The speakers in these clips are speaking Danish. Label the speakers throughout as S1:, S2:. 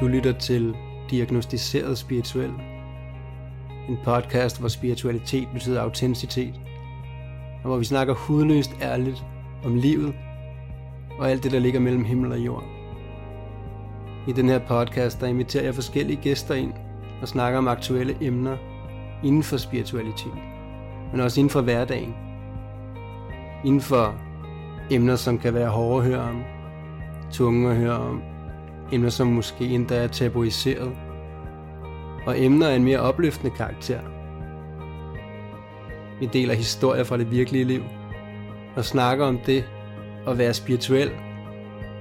S1: Du lytter til Diagnostiseret Spirituel. En podcast, hvor spiritualitet betyder autenticitet. Og hvor vi snakker hudløst ærligt om livet og alt det, der ligger mellem himmel og jord. I den her podcast, der inviterer jeg forskellige gæster ind og snakker om aktuelle emner inden for spiritualitet, men også inden for hverdagen. Inden for emner, som kan være hårde at høre om, tunge at høre om, emner som måske endda er tabuiseret, og emner af en mere opløftende karakter. Vi deler historier fra det virkelige liv, og snakker om det at være spirituel,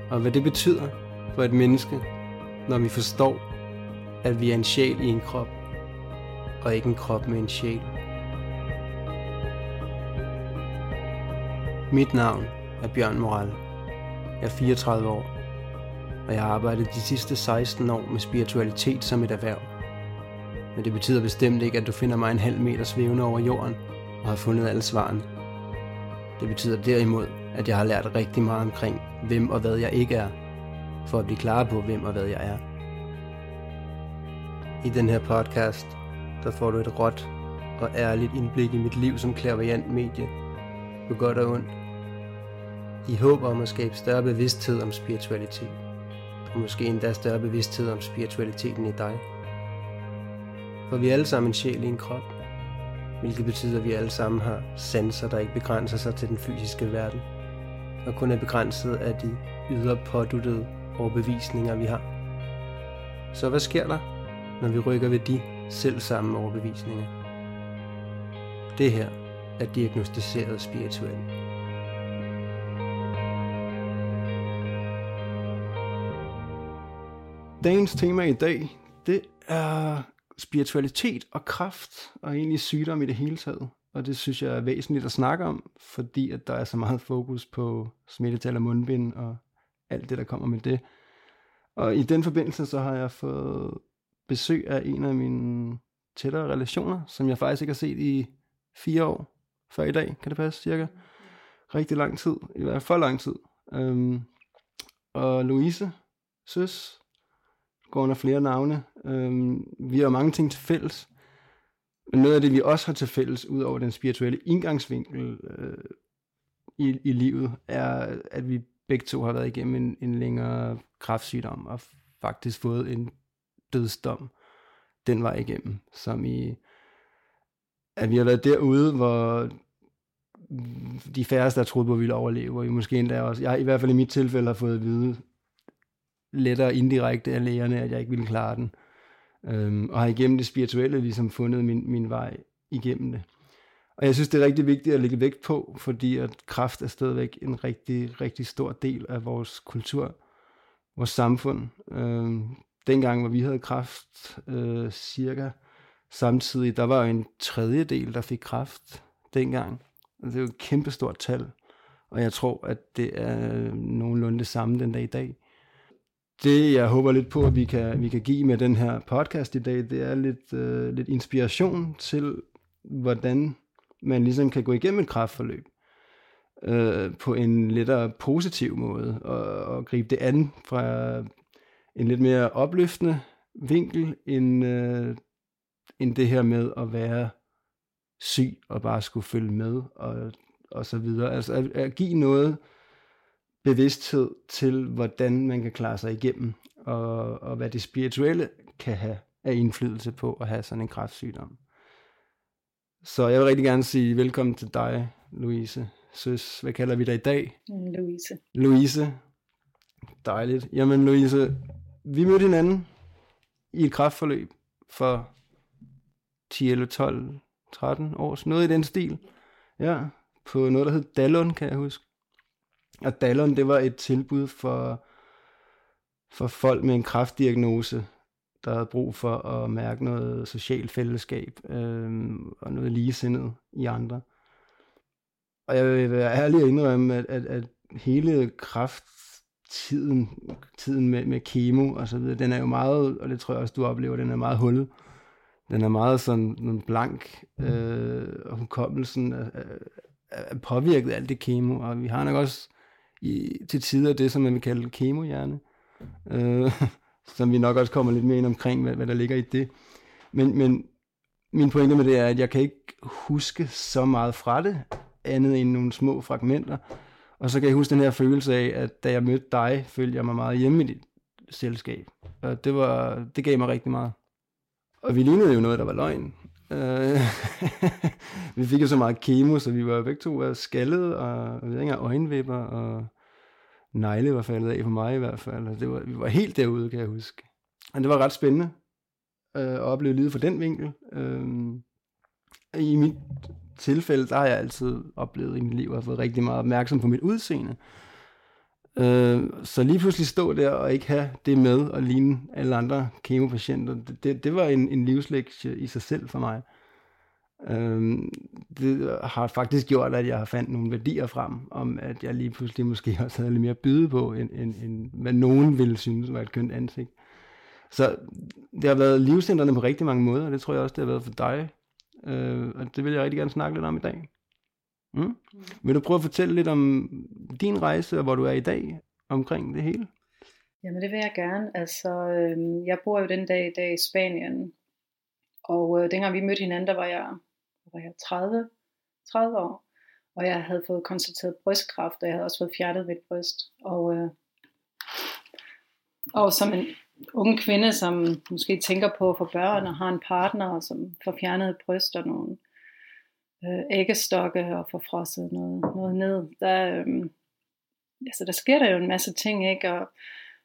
S1: og hvad det betyder for et menneske, når vi forstår, at vi er en sjæl i en krop, og ikke en krop med en sjæl. Mit navn er Bjørn Moral. Jeg er 34 år og jeg har arbejdet de sidste 16 år med spiritualitet som et erhverv. Men det betyder bestemt ikke, at du finder mig en halv meter svævende over jorden og har fundet alle svarene. Det betyder derimod, at jeg har lært rigtig meget omkring, hvem og hvad jeg ikke er, for at blive klar på, hvem og hvad jeg er. I den her podcast, der får du et råt og ærligt indblik i mit liv som klaverjant medie, på godt og ondt, i håb om at skabe større bevidsthed om spiritualitet måske endda større bevidsthed om spiritualiteten i dig. For vi er alle sammen en sjæl i en krop, hvilket betyder, at vi alle sammen har sanser, der ikke begrænser sig til den fysiske verden, og kun er begrænset af de ydre påduttede overbevisninger, vi har. Så hvad sker der, når vi rykker ved de selv samme overbevisninger? Det her er diagnostiseret spirituelt. Dagens tema i dag, det er spiritualitet og kraft, og egentlig sygdom i det hele taget. Og det synes jeg er væsentligt at snakke om, fordi at der er så meget fokus på smittetal og mundbind og alt det, der kommer med det. Og i den forbindelse, så har jeg fået besøg af en af mine tættere relationer, som jeg faktisk ikke har set i fire år før i dag, kan det passe cirka? Rigtig lang tid, i hvert fald for lang tid. Øhm, og Louise, søs, går under flere navne. Øhm, vi har mange ting til fælles. Men noget af det, vi også har til fælles, ud over den spirituelle indgangsvinkel øh, i, i livet, er, at vi begge to har været igennem en, en længere kraftsygdom og faktisk fået en dødsdom den vej igennem, som i, at vi har været derude, hvor de færreste der troede på, at vi ville overleve, og vi måske endda også, jeg i hvert fald i mit tilfælde har fået at vide, lettere indirekte af lægerne, at jeg ikke ville klare den. Øhm, og har igennem det spirituelle ligesom fundet min, min vej igennem det. Og jeg synes, det er rigtig vigtigt at lægge vægt på, fordi at kraft er stadigvæk en rigtig, rigtig stor del af vores kultur, vores samfund. Øhm, dengang, hvor vi havde kraft, øh, cirka samtidig, der var jo en tredjedel, der fik kraft dengang. Det er jo et kæmpestort tal, og jeg tror, at det er nogenlunde det samme den dag i dag det, jeg håber lidt på, at vi kan, vi kan give med den her podcast i dag, det er lidt, øh, lidt inspiration til, hvordan man ligesom kan gå igennem et kraftforløb øh, på en lettere positiv måde, og, og gribe det an fra en lidt mere opløftende vinkel, end, øh, end det her med at være syg og bare skulle følge med og, og så videre. Altså at, at give noget, bevidsthed til, hvordan man kan klare sig igennem, og, og hvad det spirituelle kan have af indflydelse på at have sådan en kræftsygdom. Så jeg vil rigtig gerne sige velkommen til dig, Louise. Søs, hvad kalder vi dig i dag?
S2: Louise.
S1: Louise. Dejligt. Jamen Louise, vi mødte hinanden i et kraftforløb for 10, 11, 12, 13 år, noget i den stil. Ja, på noget, der hed Dallon, kan jeg huske. Og Dallon, det var et tilbud for, for folk med en kraftdiagnose, der havde brug for at mærke noget socialt fællesskab øh, og noget ligesindet i andre. Og jeg vil være ærlig at indrømme, at, at, at hele krafttiden, tiden med, med kemo og så videre, den er jo meget, og det tror jeg også, du oplever, den er meget hullet. Den er meget sådan blank, øh, og hukommelsen er, er, er påvirket af alt det kemo, og vi har nok også i, til tider det, som man vil kalde kemohjerne. Øh, som vi nok også kommer lidt mere ind omkring, hvad, hvad der ligger i det. Men, men min pointe med det er, at jeg kan ikke huske så meget fra det, andet end nogle små fragmenter. Og så kan jeg huske den her følelse af, at da jeg mødte dig, følte jeg mig meget hjemme i dit selskab. Og det, var, det gav mig rigtig meget. Og vi lignede jo noget, der var løgn. Øh, vi fik jo så meget kemo, så vi var begge to øh, skaldet, og jeg ved ikke, øjenvipper, og negle var faldet af på mig i hvert fald. Altså, det var, vi var helt derude, kan jeg huske. Og det var ret spændende øh, at opleve livet fra den vinkel. Øh, I mit tilfælde, der har jeg altid oplevet i mit liv, at jeg har fået rigtig meget opmærksom på mit udseende. Øh, Øh, så lige pludselig stå der og ikke have det med og ligne alle andre kemopatienter, det, det, det var en, en livslektie i sig selv for mig. Øh, det har faktisk gjort, at jeg har fandt nogle værdier frem, om at jeg lige pludselig måske også havde lidt mere at byde på, end, end, end hvad nogen ville synes var et kønt ansigt. Så det har været livsændrende på rigtig mange måder, og det tror jeg også, det har været for dig. Øh, og det vil jeg rigtig gerne snakke lidt om i dag. Mm? Mm. Vil du prøve at fortælle lidt om din rejse, og hvor du er i dag, omkring det hele?
S2: Jamen det vil jeg gerne. Altså, øh, jeg bor jo den dag i dag i Spanien, og øh, dengang vi mødte hinanden, der var jeg, var jeg 30, 30 år, og jeg havde fået konstateret brystkræft, og jeg havde også fået fjernet mit bryst. Og, øh, og som en ung kvinde, som måske tænker på at få børn og har en partner, og som får fjernet et bryst og nogle øh, æggestokke og får frosset noget, noget ned, der, øh, altså, der sker der jo en masse ting, ikke? Og,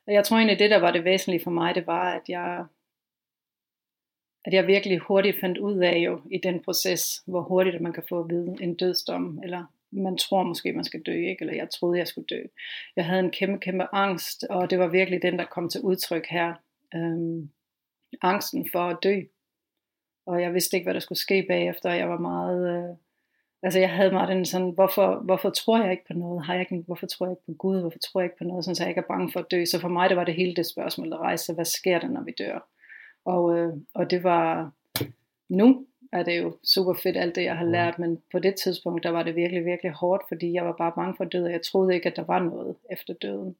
S2: og jeg tror egentlig, det der var det væsentlige for mig, det var, at jeg, at jeg virkelig hurtigt fandt ud af jo i den proces, hvor hurtigt man kan få at vide en dødsdom, eller man tror måske, man skal dø, ikke? eller jeg troede, jeg skulle dø. Jeg havde en kæmpe, kæmpe angst, og det var virkelig den, der kom til udtryk her. Øhm, angsten for at dø. Og jeg vidste ikke, hvad der skulle ske bagefter, jeg var meget... Øh, altså jeg havde meget den sådan, hvorfor, hvorfor tror jeg ikke på noget? Har jeg ikke, hvorfor tror jeg ikke på Gud? Hvorfor tror jeg ikke på noget? Sådan, så jeg ikke er bange for at dø. Så for mig, det var det hele det spørgsmål, der rejste Hvad sker der, når vi dør? Og, øh, og det var nu, er det jo super fedt alt det, jeg har lært, men på det tidspunkt, der var det virkelig, virkelig hårdt, fordi jeg var bare bange for død, og jeg troede ikke, at der var noget efter døden.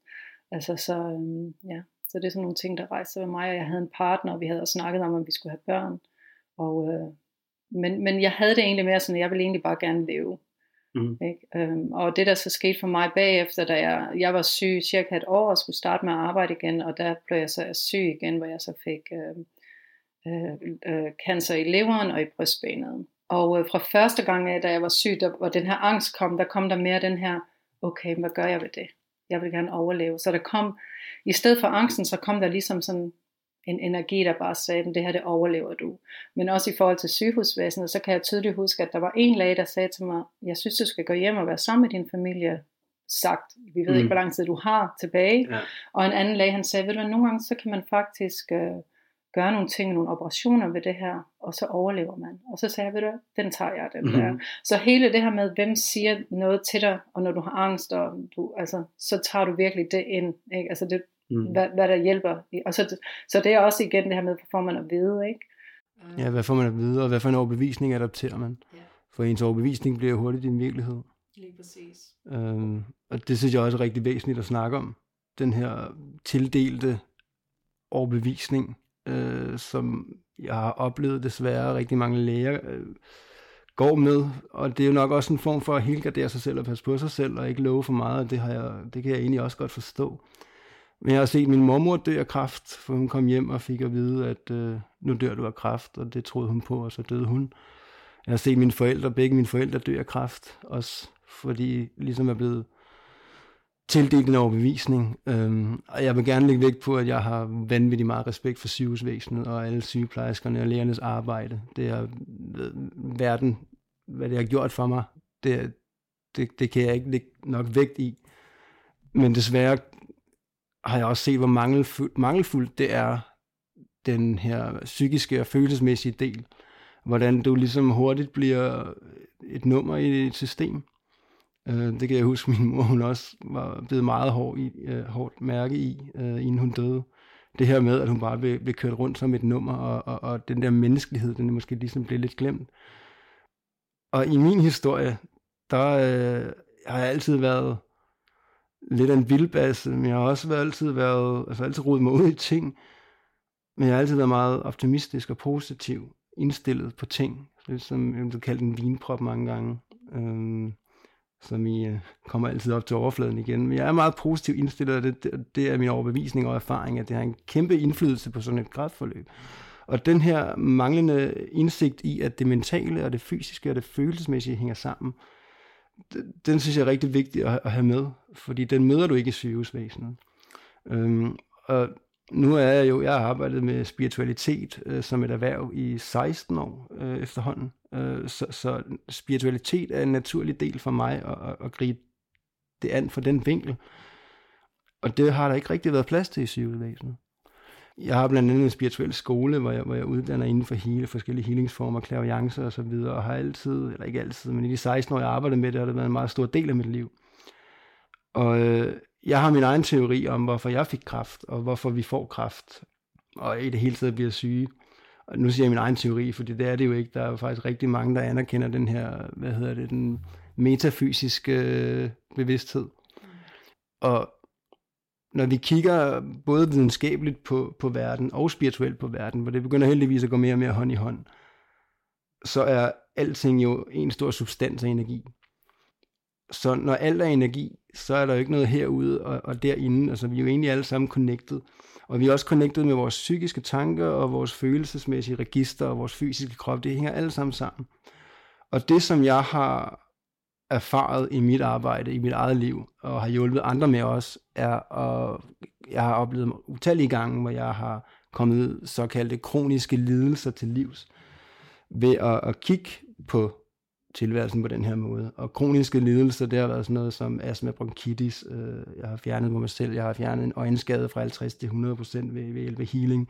S2: Altså så, øhm, ja, så det er sådan nogle ting, der rejste ved mig, og jeg havde en partner, og vi havde også snakket om, at vi skulle have børn, og, øh, men, men jeg havde det egentlig mere sådan, at jeg ville egentlig bare gerne leve. Mm. Ikke? Øhm, og det der så skete for mig bagefter, da jeg, jeg var syg cirka et år og skulle starte med at arbejde igen, og der blev jeg så syg igen, hvor jeg så fik øh, øh, øh, cancer i leveren og i brystbenet. Og øh, fra første gang, da jeg var syg, der, hvor den her angst kom, der kom der mere den her, okay, hvad gør jeg ved det? Jeg vil gerne overleve. Så der kom, i stedet for angsten, så kom der ligesom sådan en energi, der bare sagde, at det her, det overlever du. Men også i forhold til sygehusvæsenet, så kan jeg tydeligt huske, at der var en læge, der sagde til mig, jeg synes, du skal gå hjem og være sammen med din familie, sagt, vi ved mm. ikke, hvor lang tid du har tilbage. Ja. Og en anden læge, han sagde, ved du nogle gange, så kan man faktisk øh, gøre nogle ting, nogle operationer ved det her, og så overlever man. Og så sagde jeg, ved du den tager jeg, den mm. der. Så hele det her med, hvem siger noget til dig, og når du har angst, og du, altså, så tager du virkelig det ind. Ikke? Altså det, mm. hvad, hvad der hjælper. Og så, så det er også igen det her med, hvad får man at vide, ikke?
S1: Ja, hvad får man at vide, og hvad for en overbevisning adopterer man? Ja. For ens overbevisning bliver hurtigt din virkelighed.
S2: Lige præcis.
S1: Øhm, og det synes jeg også er rigtig væsentligt at snakke om. Den her tildelte overbevisning, øh, som jeg har oplevet desværre rigtig mange læger øh, går med, og det er jo nok også en form for at helgardere sig selv og passe på sig selv, og ikke love for meget, og det, har jeg, det kan jeg egentlig også godt forstå. Men jeg har set min mormor dø af kræft, for hun kom hjem og fik at vide, at øh, nu dør du af kræft, og det troede hun på, og så døde hun. Jeg har set mine forældre, begge mine forældre dø af kræft, også fordi ligesom er blevet tildelt en overbevisning. Øhm, og jeg vil gerne lægge vægt på, at jeg har vanvittigt meget respekt for sygehusvæsenet og alle sygeplejerskerne og lægernes arbejde. Det er verden, hvad det har gjort for mig, det, det, det kan jeg ikke lægge nok vægt i. Men desværre har jeg også set, hvor mangelfuldt, mangelfuldt det er, den her psykiske og følelsesmæssige del. Hvordan du ligesom hurtigt bliver et nummer i et system. Øh, det kan jeg huske, min mor hun også var blevet meget hård i, øh, hårdt mærke i, øh, inden hun døde. Det her med, at hun bare blev, blev kørt rundt som et nummer, og, og, og den der menneskelighed, den måske ligesom blev lidt glemt. Og i min historie, der øh, har jeg altid været lidt af en vildbasse, men jeg har også været, altid været, altså altid rodet mig ud i ting, Men jeg har altid været meget optimistisk og positiv indstillet på ting. lidt som jeg blev kaldt en vinprop mange gange. Øhm, som I øh, kommer altid op til overfladen igen. Men jeg er meget positivt indstillet, og det, det, det er min overbevisning og erfaring, at det har en kæmpe indflydelse på sådan et kræftforløb. Og den her manglende indsigt i, at det mentale og det fysiske og det følelsesmæssige hænger sammen, den synes jeg er rigtig vigtig at, have med, fordi den møder du ikke i sygehusvæsenet. Øhm, og nu er jeg jo, jeg har arbejdet med spiritualitet øh, som et erhverv i 16 år øh, efterhånden. Øh, så, så spiritualitet er en naturlig del for mig at, at, at gribe det an for den vinkel. Og det har der ikke rigtig været plads til i sygehusvæsenet. Jeg har blandt andet en spirituel skole, hvor jeg, hvor jeg uddanner inden for hele forskellige healingsformer, klaviance og så videre, og har altid, eller ikke altid, men i de 16 år, jeg arbejdede med det, har det været en meget stor del af mit liv. Og øh, jeg har min egen teori om, hvorfor jeg fik kraft, og hvorfor vi får kraft, og i det hele taget bliver syge. Og nu siger jeg min egen teori, for det er det jo ikke. Der er jo faktisk rigtig mange, der anerkender den her, hvad hedder det, den metafysiske øh, bevidsthed. Og når vi kigger både videnskabeligt på, på verden og spirituelt på verden, hvor det begynder heldigvis at gå mere og mere hånd i hånd, så er alting jo en stor substans af energi. Så når alt er energi, så er der jo ikke noget herude og, og derinde. Altså vi er jo egentlig alle sammen connected. Og vi er også connected med vores psykiske tanker og vores følelsesmæssige register og vores fysiske krop. Det hænger alle sammen sammen. Og det, som jeg har erfaret i mit arbejde, i mit eget liv, og har hjulpet andre med også, er, at jeg har oplevet utallige gange, hvor jeg har kommet såkaldte kroniske lidelser til livs, ved at, at kigge på tilværelsen på den her måde. Og kroniske lidelser, det har været sådan noget som astma bronkitis. Øh, jeg har fjernet på mig selv. Jeg har fjernet en øjenskade fra 50 til 100 procent ved, ved hjælp af healing.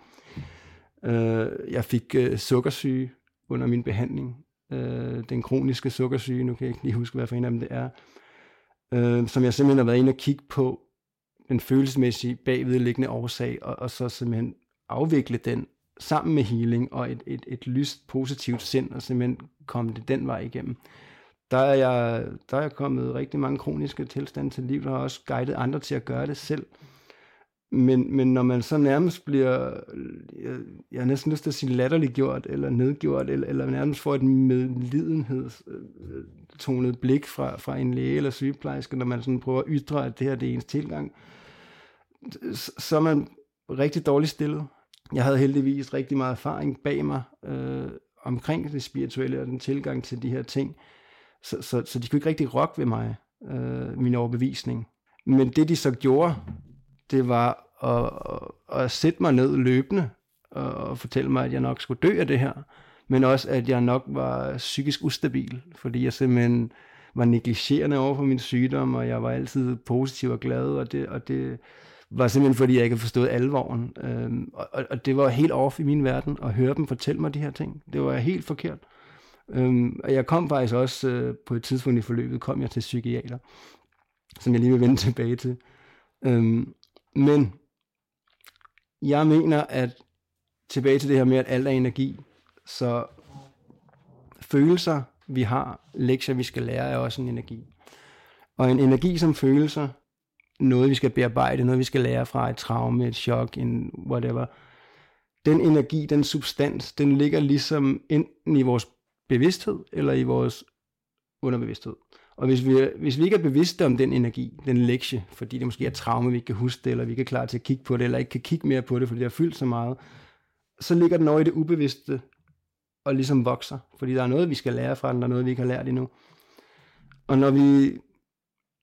S1: Øh, jeg fik øh, sukkersyge under min behandling øh, Den kroniske sukkersyge, nu kan jeg ikke lige huske, hvad for en af dem det er. øh, Som jeg simpelthen har været inde og kigge på den følelsesmæssige bagvedliggende årsag, og, og så simpelthen afvikle den sammen med healing og et, et, et lyst, positivt sind, og simpelthen komme det den vej igennem. Der er, jeg, der er jeg kommet rigtig mange kroniske tilstande til liv, og har også guidet andre til at gøre det selv. Men, men når man så nærmest bliver, jeg, jeg har næsten lyst til at sige latterliggjort, eller nedgjort, eller, eller nærmest får et medlidenhedstonet blik fra, fra en læge eller sygeplejerske, når man sådan prøver at ytre, at det her det er ens tilgang, så er man rigtig dårligt stillet jeg havde heldigvis rigtig meget erfaring bag mig øh, omkring det spirituelle og den tilgang til de her ting. Så, så, så de kunne ikke rigtig rokke ved mig, øh, min overbevisning. Men det de så gjorde, det var at, at sætte mig ned løbende og, fortælle mig, at jeg nok skulle dø af det her. Men også, at jeg nok var psykisk ustabil, fordi jeg simpelthen var negligerende over for min sygdom, og jeg var altid positiv og glad, og det, og det, var simpelthen fordi, jeg ikke havde forstået alvoren. Øhm, og, og det var helt off i min verden at høre dem fortælle mig de her ting. Det var helt forkert. Øhm, og jeg kom faktisk også øh, på et tidspunkt i forløbet, kom jeg til psykiater, som jeg lige vil vende tilbage til. Øhm, men jeg mener, at tilbage til det her med, at alt er energi, så følelser, vi har, lektier, vi skal lære, er også en energi. Og en energi som følelser, noget, vi skal bearbejde, noget, vi skal lære fra et traume, et chok, en whatever. Den energi, den substans, den ligger ligesom enten i vores bevidsthed eller i vores underbevidsthed. Og hvis vi, hvis vi ikke er bevidste om den energi, den lektie, fordi det måske er traume, vi ikke kan huske det, eller vi ikke er klar til at kigge på det, eller ikke kan kigge mere på det, fordi det har fyldt så meget, så ligger den over i det ubevidste og ligesom vokser. Fordi der er noget, vi skal lære fra den, der er noget, vi ikke har lært endnu. Og når vi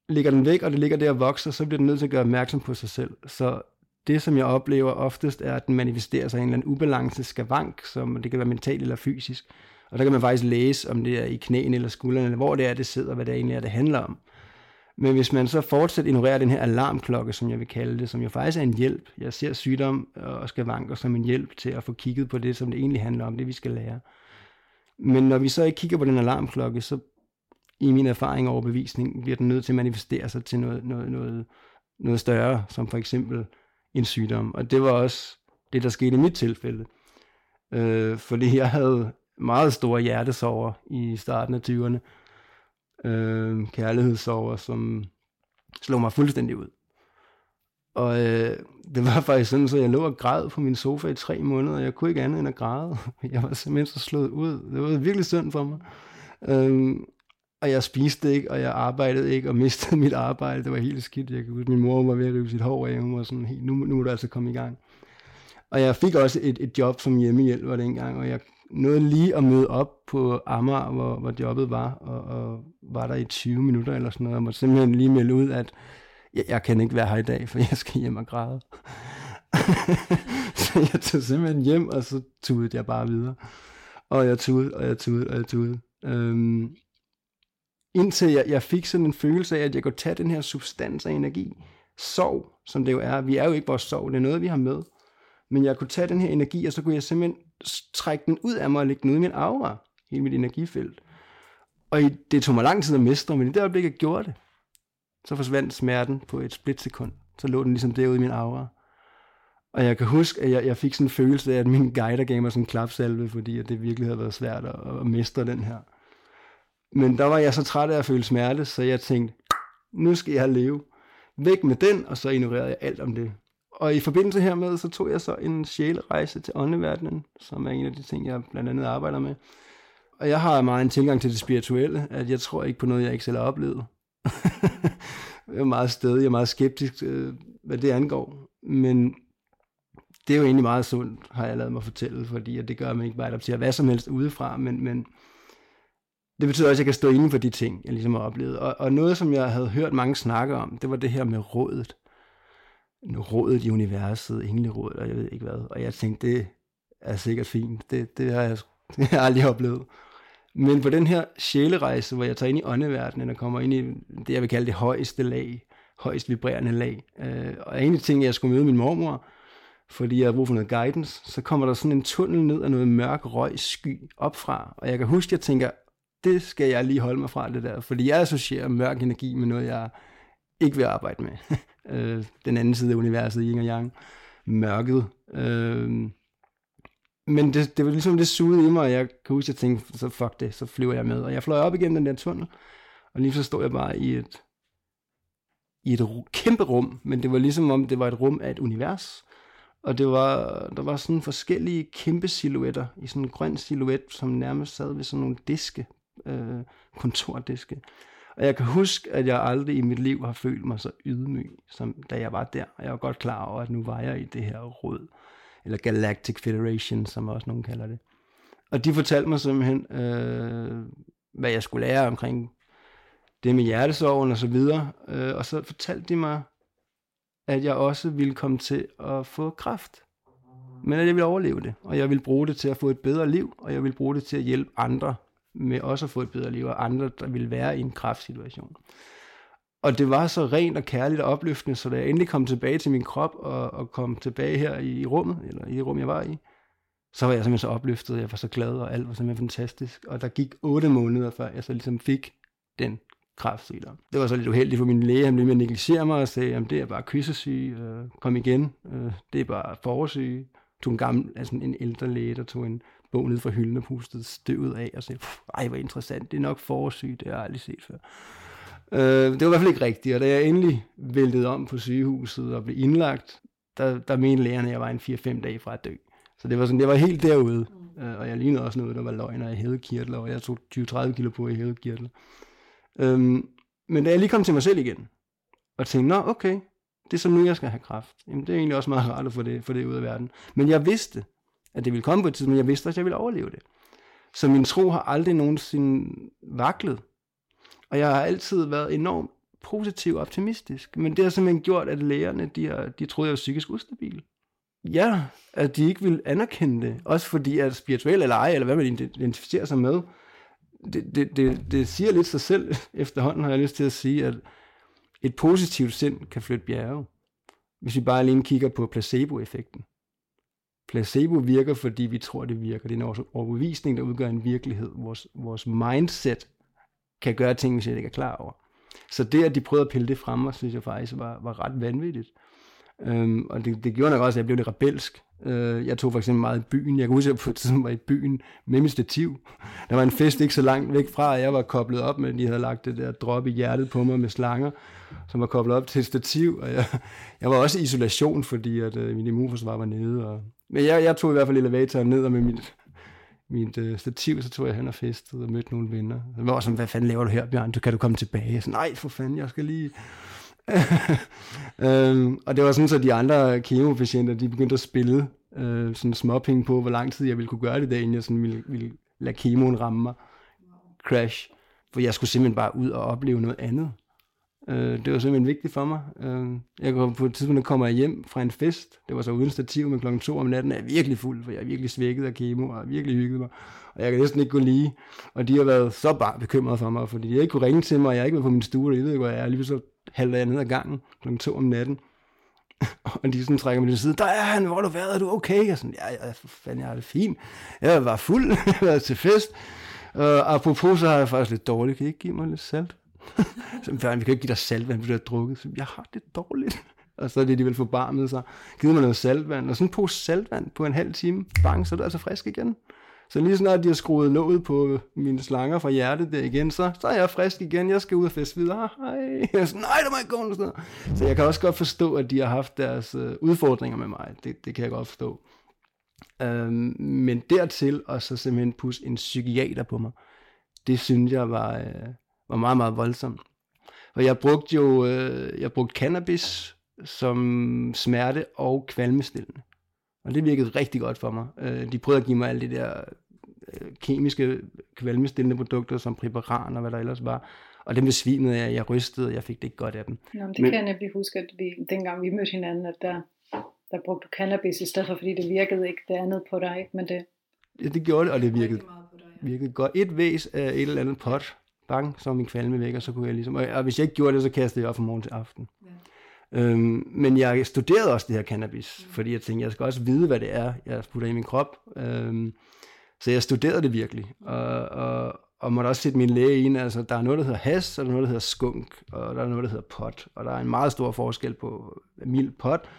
S1: ligger den væk, og det ligger der og vokser, så bliver den nødt til at gøre opmærksom på sig selv. Så det, som jeg oplever oftest, er, at den manifesterer sig i en eller anden ubalance, skavank, som det kan være mentalt eller fysisk. Og der kan man faktisk læse, om det er i knæene eller skuldrene, eller hvor det er, det sidder, hvad det egentlig er, det handler om. Men hvis man så fortsat ignorerer den her alarmklokke, som jeg vil kalde det, som jo faktisk er en hjælp. Jeg ser sygdom og skavanker som en hjælp til at få kigget på det, som det egentlig handler om, det vi skal lære. Men når vi så ikke kigger på den alarmklokke, så i min erfaring og overbevisning, bliver den nødt til at manifestere sig til noget, noget, noget, noget større, som for eksempel en sygdom. Og det var også det, der skete i mit tilfælde. Øh, fordi jeg havde meget store hjertesover i starten af 20'erne. Øh, kærlighedssover, som slog mig fuldstændig ud. Og øh, det var faktisk sådan, så jeg lå og græd på min sofa i tre måneder, og jeg kunne ikke andet end at græde. Jeg var simpelthen så slået ud. Det var virkelig synd for mig. Øhm, og jeg spiste ikke, og jeg arbejdede ikke, og mistede mit arbejde. Det var helt skidt. Jeg kan huske, min mor var ved at rive sit hår af. Hun var sådan, nu, nu må du altså komme i gang. Og jeg fik også et, et job som hjemmehjælper dengang, og jeg nåede lige at møde op på Amager, hvor, hvor jobbet var, og, og var der i 20 minutter eller sådan noget. og måtte simpelthen lige melde ud, at jeg, jeg kan ikke være her i dag, for jeg skal hjem og græde. så jeg tog simpelthen hjem, og så tudede jeg bare videre. Og jeg tudede, og jeg tudede, og jeg tudede. Øhm, indtil jeg, jeg fik sådan en følelse af, at jeg kunne tage den her substans af energi, sov, som det jo er. Vi er jo ikke vores sov, det er noget, vi har med. Men jeg kunne tage den her energi, og så kunne jeg simpelthen trække den ud af mig og lægge den ud i min aura, hele mit energifelt. Og det tog mig lang tid at mestre, men i det øjeblik, jeg gjorde det, så forsvandt smerten på et splitsekund. Så lå den ligesom derude i min aura. Og jeg kan huske, at jeg, jeg fik sådan en følelse af, at min guider gav mig sådan en klapsalve, fordi at det virkelig havde været svært at, at mestre den her. Men der var jeg så træt af at føle smerte, så jeg tænkte, nu skal jeg leve. Væk med den, og så ignorerede jeg alt om det. Og i forbindelse hermed, så tog jeg så en sjælerejse til åndeverdenen, som er en af de ting, jeg blandt andet arbejder med. Og jeg har meget en tilgang til det spirituelle, at jeg tror ikke på noget, jeg ikke selv har oplevet. jeg er meget stedig, jeg er meget skeptisk, øh, hvad det angår. Men det er jo egentlig meget sundt, har jeg lavet mig fortælle, fordi at det gør mig ikke bare adopterer hvad som helst udefra, men, men det betyder også, at jeg kan stå inden for de ting, jeg ligesom har oplevet. Og, og noget, som jeg havde hørt mange snakke om, det var det her med rådet. Rådet i universet, englerådet, og jeg ved ikke hvad. Og jeg tænkte, det er sikkert fint. Det, det, har, jeg, det har jeg aldrig oplevet. Men på den her sjælerejse, hvor jeg tager ind i åndeverdenen og kommer ind i det, jeg vil kalde det højeste lag, højst vibrerende lag. Øh, og en af ting, jeg skulle møde min mormor, fordi jeg har brug for noget guidance, så kommer der sådan en tunnel ned af noget mørk røg sky op fra. Og jeg kan huske, at jeg tænker, det skal jeg lige holde mig fra det der, fordi jeg associerer mørk energi med noget, jeg ikke vil arbejde med. Øh, den anden side af universet, yin og yang, mørket. Øh, men det, det var ligesom det sugede i mig, og jeg kan huske, at jeg tænkte, så fuck det, så flyver jeg med. Og jeg fløj op igennem den der tunnel, og lige så stod jeg bare i et, i et kæmpe rum, men det var ligesom om, det var et rum af et univers. Og det var, der var sådan forskellige kæmpe silhuetter i sådan en grøn silhuet, som nærmest sad ved sådan nogle diske, øh, kontordiske. Og jeg kan huske, at jeg aldrig i mit liv har følt mig så ydmyg, som da jeg var der. Og jeg var godt klar over, at nu var jeg i det her råd eller Galactic Federation, som også nogen kalder det. Og de fortalte mig simpelthen, øh, hvad jeg skulle lære omkring det med hjertesorgen og så videre. Øh, og så fortalte de mig, at jeg også ville komme til at få kraft. Men at jeg ville overleve det, og jeg ville bruge det til at få et bedre liv, og jeg ville bruge det til at hjælpe andre med også at få et bedre liv, og andre, der ville være i en kraftsituation. Og det var så rent og kærligt og opløftende, så da jeg endelig kom tilbage til min krop og, og kom tilbage her i rummet, eller i det rum, jeg var i, så var jeg simpelthen så opløftet, jeg var så glad, og alt var simpelthen fantastisk. Og der gik otte måneder, før jeg så ligesom fik den kræftsygdom. Det var så lidt uheldigt for min læge, han blev med at negligere mig og sagde, at det er bare kyssesyge, øh, kom igen, øh, det er bare forårsyge. Tog en gammel, altså en ældre læge, der tog en bog ned fra hylden og pustede støvet af og sagde, ej, hvor interessant, det er nok forårsyge, det har jeg aldrig set før. Øh, det var i hvert fald ikke rigtigt, og da jeg endelig væltede om på sygehuset og blev indlagt, der, der mente lægerne, at jeg var en 4-5 dage fra at dø. Så det var, sådan, det var helt derude, øh, og jeg lignede også noget, der var løgn, og jeg havde kirtler, og jeg tog 20-30 kilo på, i havde kirtler. Øhm, men da jeg lige kom til mig selv igen, og tænkte, nå okay, det er så nu, jeg skal have kraft. Jamen, det er egentlig også meget rart at få det, få det ud af verden. Men jeg vidste, at det ville komme på et tidspunkt, men jeg vidste også, at jeg ville overleve det. Så min tro har aldrig nogensinde vaklet. Og jeg har altid været enormt positiv og optimistisk. Men det har simpelthen gjort, at lægerne, de, har, de troede, jeg var psykisk ustabil. Ja, at de ikke ville anerkende det. Også fordi, at spirituel eller ej, eller hvad man identificerer sig med, det, det, det, det siger lidt sig selv efterhånden, har jeg lyst til at sige, at et positivt sind kan flytte bjerge. Hvis vi bare alene kigger på placeboeffekten. Placebo virker, fordi vi tror, det virker. Det er en overbevisning, der udgør en virkelighed. Vores, vores mindset kan gøre ting, hvis jeg ikke er klar over. Så det, at de prøvede at pille det frem, synes jeg faktisk var, var ret vanvittigt. Øhm, og det, det gjorde nok også, at jeg blev lidt rebelsk. Øh, jeg tog for eksempel meget i byen. Jeg kan huske, at jeg på et tidspunkt var i byen med mit stativ. Der var en fest ikke så langt væk fra, at jeg var koblet op med, de havde lagt det der drop i hjertet på mig med slanger, som var koblet op til et stativ. Og jeg, jeg var også i isolation, fordi at, øh, min immunforsvar var nede. Og, men jeg, jeg tog i hvert fald elevatoren ned, og med mit, mit øh, stativ, så tog jeg hen og festede og mødte nogle venner. Så var sådan, hvad fanden laver du her, Bjørn? Du kan du komme tilbage? Jeg sådan, nej, for fanden, jeg skal lige øhm, og det var sådan, så de andre kemopatienter, de begyndte at spille øh, sådan småpenge på, hvor lang tid jeg ville kunne gøre det, der, inden jeg sådan ville, ville lade kemoen ramme mig. Crash. For jeg skulle simpelthen bare ud og opleve noget andet. Øh, det var simpelthen vigtigt for mig. Øh, jeg kom på et tidspunkt, kommer jeg hjem fra en fest. Det var så uden stativ, men klokken to om natten er jeg virkelig fuld, for jeg er virkelig svækket af kemo, og virkelig hygget mig. Og jeg kan næsten ikke gå lige. Og de har været så bare bekymrede for mig, fordi de ikke kunne ringe til mig, og jeg har ikke været på min stue, og jeg ved ikke, hvor jeg er. Lige så halvandet ned ad gangen kl. to om natten. og de sådan trækker mig til side, der er han, hvor har du været, er du okay? Jeg sådan, ja, ja, for fanden, jeg har det fint. Jeg var fuld, jeg var til fest. Uh, apropos, så har jeg faktisk lidt dårligt. Kan I ikke give mig lidt salt? så, vi kan ikke give dig saltvand, hvis du har drukket. Så, jeg har det dårligt. og så er det alligevel forbarmet sig. Giv mig noget saltvand, og sådan en pose saltvand på en halv time. Bang, så er du altså frisk igen. Så lige snart de har skruet låget på mine slanger fra hjertet der igen, så, så er jeg frisk igen. Jeg skal ud og feste videre. Hej. Jeg er sådan, nej, der må ikke gå noget. Så jeg kan også godt forstå, at de har haft deres øh, udfordringer med mig. Det, det kan jeg godt forstå. Øhm, men dertil og så simpelthen pusse en psykiater på mig, det synes jeg var, øh, var meget, meget voldsomt. For jeg brugte jo øh, jeg brugte cannabis som smerte- og kvalmestillende. Og det virkede rigtig godt for mig. Uh, de prøvede at give mig alle de der uh, kemiske kvalmestillende produkter, som Priparan og hvad der ellers var. Og dem besvimede jeg, jeg rystede, og jeg fik det ikke godt af dem.
S2: Nå, det men, kan jeg nemlig huske, at vi, dengang vi mødte hinanden, at der, der brugte du cannabis i stedet for, fordi det virkede ikke det andet på dig, ikke? men det...
S1: Ja, det gjorde det, og det virkede, virkede godt. Et væs af et eller andet pot, bang, så min kvalme væk, og så kunne jeg ligesom... Og, og hvis jeg ikke gjorde det, så kastede jeg op fra morgen til aften. Ja. Øhm, men jeg studerede også det her cannabis, mm. fordi jeg tænkte, jeg skal også vide, hvad det er, jeg putter i min krop. Øhm, så jeg studerede det virkelig, og, og, og måtte også sætte min læge ind. Altså, der er noget, der hedder has, og der er noget, der hedder skunk, og der er noget, der hedder pot. Og der er en meget stor forskel på mild pot,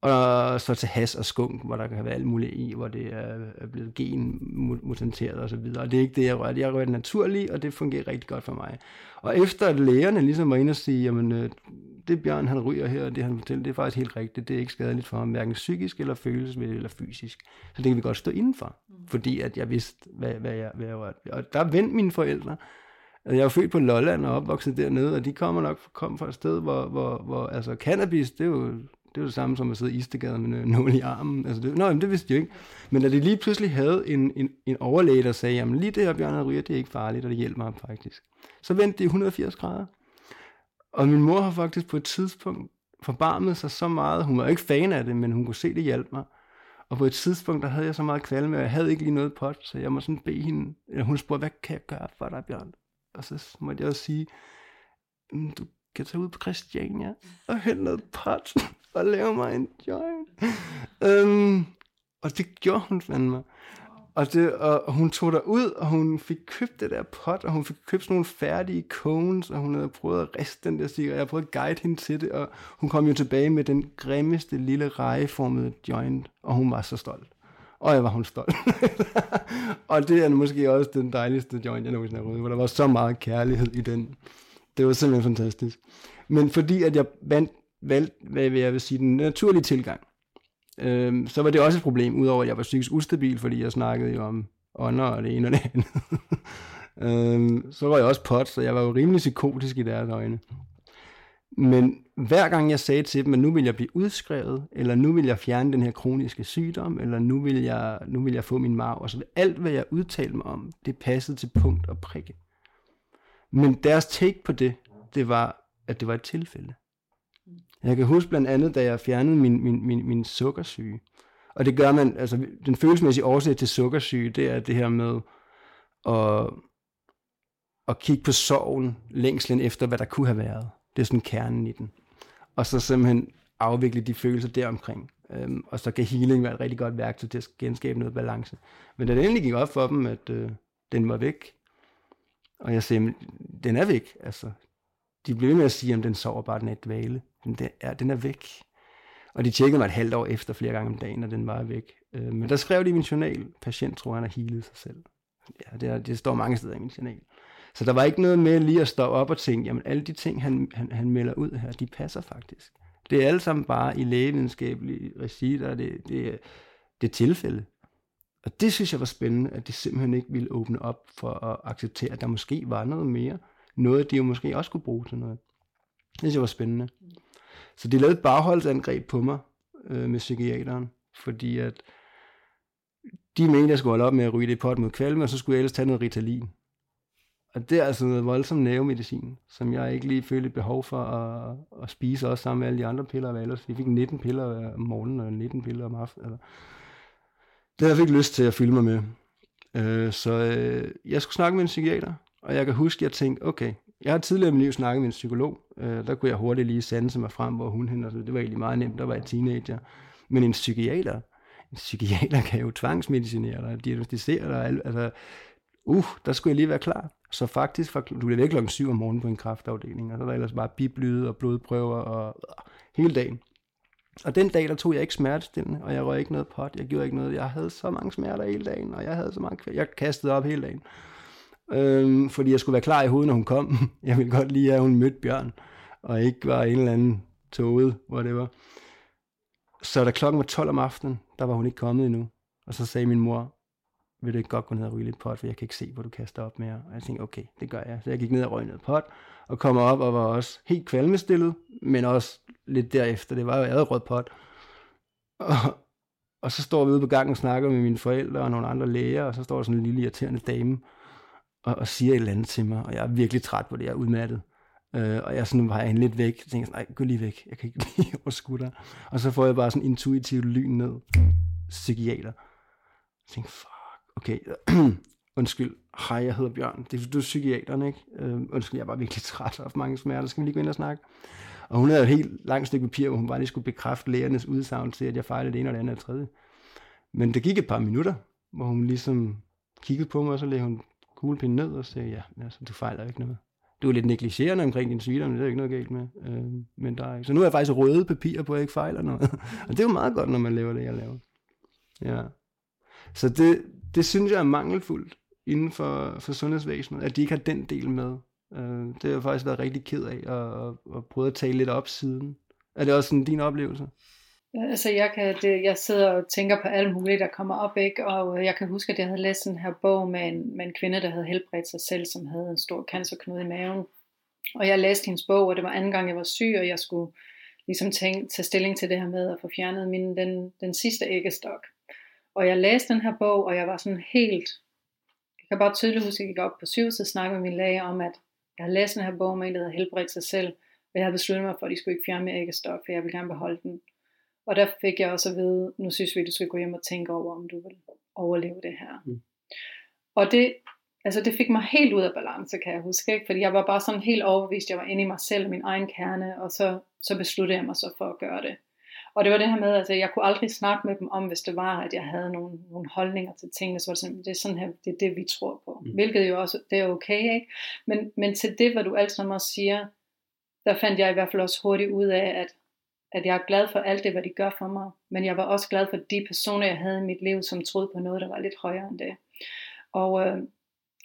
S1: og så til has og skunk, hvor der kan være alt muligt i, hvor det er blevet genmutanteret og så videre. Og det er ikke det, jeg rører. Jeg rører det naturligt, og det fungerer rigtig godt for mig. Og efter at lægerne ligesom var inde og sige, jamen øh, det Bjørn han ryger her, og det han fortæller, det er faktisk helt rigtigt. Det er ikke skadeligt for ham, hverken psykisk eller følelsesmæssigt eller fysisk. Så det kan vi godt stå indenfor, mm. fordi at jeg vidste, hvad, hvad, jeg, hvad jeg var. Og der vendte mine forældre. Jeg er født på Lolland og opvokset dernede, og de kommer nok kom fra et sted, hvor, hvor, hvor altså cannabis, det er jo det er jo det samme som at sidde i Istegade med nål i armen. Altså det, nå, jamen, det vidste jeg ikke. Men da de lige pludselig havde en, en, en overlæge, der sagde, jamen lige det her Bjørn ryger, det er ikke farligt, og det hjælper ham faktisk. Så vendte det 180 grader. Og min mor har faktisk på et tidspunkt forbarmet sig så meget. Hun var ikke fan af det, men hun kunne se, det hjalp mig. Og på et tidspunkt, der havde jeg så meget kvalme, og jeg havde ikke lige noget pot, så jeg må sådan bede hende, eller hun spurgte, hvad kan jeg gøre for dig, Bjørn? Og så måtte jeg også sige, mm, du kan tage ud på Christiania og hente noget pot og lave mig en joint. Øhm, og det gjorde hun fandme. Og, det, og hun tog der ud, og hun fik købt det der pot, og hun fik købt sådan nogle færdige cones, og hun havde prøvet at riste den der cigaret. Jeg prøvede at guide hende til det, og hun kom jo tilbage med den grimmeste lille rejeformede joint, og hun var så stolt. Og jeg var hun stolt. og det er måske også den dejligste joint, jeg nogensinde har røget, hvor der var så meget kærlighed i den. Det var simpelthen fantastisk. Men fordi at jeg vandt, valgte, hvad jeg vil sige, den naturlige tilgang, øhm, så var det også et problem, udover at jeg var psykisk ustabil, fordi jeg snakkede jo om ånder og det ene og det andet. øhm, så var jeg også pot, så jeg var jo rimelig psykotisk i deres øjne. Men hver gang jeg sagde til dem, at nu vil jeg blive udskrevet, eller nu vil jeg fjerne den her kroniske sygdom, eller nu vil jeg, nu vil jeg få min marv, og så alt hvad jeg udtalte mig om, det passede til punkt og prikke. Men deres take på det, det var, at det var et tilfælde. Jeg kan huske blandt andet, da jeg fjernede min, min, min, min sukkersyge. Og det gør man, altså den følelsesmæssige årsag til sukkersyge, det er det her med at, at kigge på sorgen længslen efter, hvad der kunne have været. Det er sådan kernen i den. Og så simpelthen afvikle de følelser deromkring. Øhm, og så kan healing være et rigtig godt værktøj til at genskabe noget balance. Men da det endelig gik op for dem, at øh, den var væk, og jeg sagde, den er væk. Altså, de blev med at sige, at den sover bare, den er et dvale. Den, er, den er væk. Og de tjekkede mig et halvt år efter flere gange om dagen, og den var væk. Øh, men der skrev de i min journal, patient tror, han har healet sig selv. Ja, det, er, det står mange steder i min journal. Så der var ikke noget med lige at stå op og tænke, jamen alle de ting, han, han, han melder ud her, de passer faktisk. Det er alle sammen bare i lægevidenskabelige regi, der er det, det, det er tilfælde. Og det synes jeg var spændende, at de simpelthen ikke ville åbne op for at acceptere, at der måske var noget mere. Noget, de jo måske også kunne bruge til noget. Det synes jeg var spændende. Så de lavede et bagholdsangreb på mig øh, med psykiateren, fordi at de mente, at jeg skulle holde op med at ryge det pot mod kvalme, og så skulle jeg ellers tage noget Ritalin. Og det er altså noget voldsom nervemedicin, som jeg ikke lige følte et behov for at, at spise også sammen med alle de andre piller, hvad ellers. Jeg fik 19 piller om morgenen og 19 piller om aftenen. Eller. Det havde jeg ikke lyst til at fylde mig med. Øh, så øh, jeg skulle snakke med en psykiater, og jeg kan huske, at jeg tænkte, okay, jeg har tidligere i mit liv snakket med en psykolog. Øh, der kunne jeg hurtigt lige sanse mig frem, hvor hun hende, altså, det var egentlig meget nemt, der var jeg teenager. Men en psykiater, en psykiater kan jo tvangsmedicinere dig, diagnostisere dig, altså, uh, der skulle jeg lige være klar. Så faktisk, du bliver væk klokken 7 om morgenen på en kraftafdeling, og så er der ellers bare biblyde og blodprøver og øh, hele dagen. Og den dag, der tog jeg ikke smertestillende, og jeg røg ikke noget pot, jeg gjorde ikke noget. Jeg havde så mange smerter hele dagen, og jeg havde så mange Jeg kastede op hele dagen. Øhm, fordi jeg skulle være klar i hovedet, når hun kom. Jeg ville godt lige, at hun mødte Bjørn, og ikke var en eller anden tåget, hvor det var. Så da klokken var 12 om aftenen, der var hun ikke kommet endnu. Og så sagde min mor, vil du ikke godt gå ned og ryge lidt pot, for jeg kan ikke se, hvor du kaster op mere. Og jeg tænkte, okay, det gør jeg. Så jeg gik ned og røg noget pot, og kom op og var også helt kvalmestillet, men også lidt derefter. Det var jo adrød pot. Og, og så står vi ude på gangen og snakker med mine forældre og nogle andre læger, og så står der sådan en lille irriterende dame og, og siger et eller andet til mig, og jeg er virkelig træt på det, jeg er udmattet. Øh, og jeg sådan var en lidt væk. Jeg tænkte, nej, gå lige væk. Jeg kan ikke lige overskue dig. Og så får jeg bare sådan intuitivt lyn ned. Psykiater. Jeg tænkte, fuck, okay. undskyld, hej, jeg hedder Bjørn. Det er du er psykiateren, ikke? Øh, undskyld, jeg er bare virkelig træt og mange smerter. Skal vi lige gå ind og snakke? Og hun havde et helt langt stykke papir, hvor hun bare lige skulle bekræfte lægernes udsagn til, at jeg fejlede det ene og det andet og det tredje. Men det gik et par minutter, hvor hun ligesom kiggede på mig, og så lagde hun kuglepinden ned og sagde, ja, altså, du fejler ikke noget. Du er lidt negligerende omkring din sygdom, det er ikke noget galt med. Øh, men der er ikke. Så nu er jeg faktisk røde papirer på, at jeg ikke fejler noget. og det er jo meget godt, når man laver det, jeg laver. Ja. Så det, det synes jeg er mangelfuldt inden for, for sundhedsvæsenet, at de ikke har den del med. Øh, det har jeg faktisk været rigtig ked af, og, og, og prøvet at tale lidt op siden. Er det også sådan din oplevelse?
S2: Altså jeg, kan, det, jeg sidder og tænker på alt muligt, der kommer op, ikke? og øh, jeg kan huske, at jeg havde læst den her bog med en, med en kvinde, der havde helbredt sig selv, som havde en stor cancerknude i maven. Og jeg læste hendes bog, og det var anden gang, jeg var syg, og jeg skulle ligesom tænke, tage stilling til det her med at få fjernet min, den, den sidste æggestok. Og jeg læste den her bog, og jeg var sådan helt, jeg kan bare tydeligt huske, at jeg gik op på syv, og snakkede med min læge om, at jeg havde læst den her bog med en, der havde helbredt sig selv, og jeg havde besluttet mig for, at de skulle ikke fjerne min æggestok, for jeg ville gerne beholde den. Og der fik jeg også at vide, nu synes vi, du skal gå hjem og tænke over, om du vil overleve det her. Mm. Og det, altså det fik mig helt ud af balance, kan jeg huske. Ikke? Fordi jeg var bare sådan helt overbevist, jeg var inde i mig selv, min egen kerne, og så, så besluttede jeg mig så for at gøre det. Og det var det her med, at altså, jeg kunne aldrig snakke med dem om, hvis det var, at jeg havde nogle, nogle holdninger til tingene, så var det sådan, det er sådan her, det er det, vi tror på. Mm. Hvilket jo også, det er okay, ikke? Men, men til det, hvad du altid også siger, der fandt jeg i hvert fald også hurtigt ud af, at at jeg er glad for alt det, hvad de gør for mig, men jeg var også glad for de personer, jeg havde i mit liv, som troede på noget, der var lidt højere end det. Og, øh,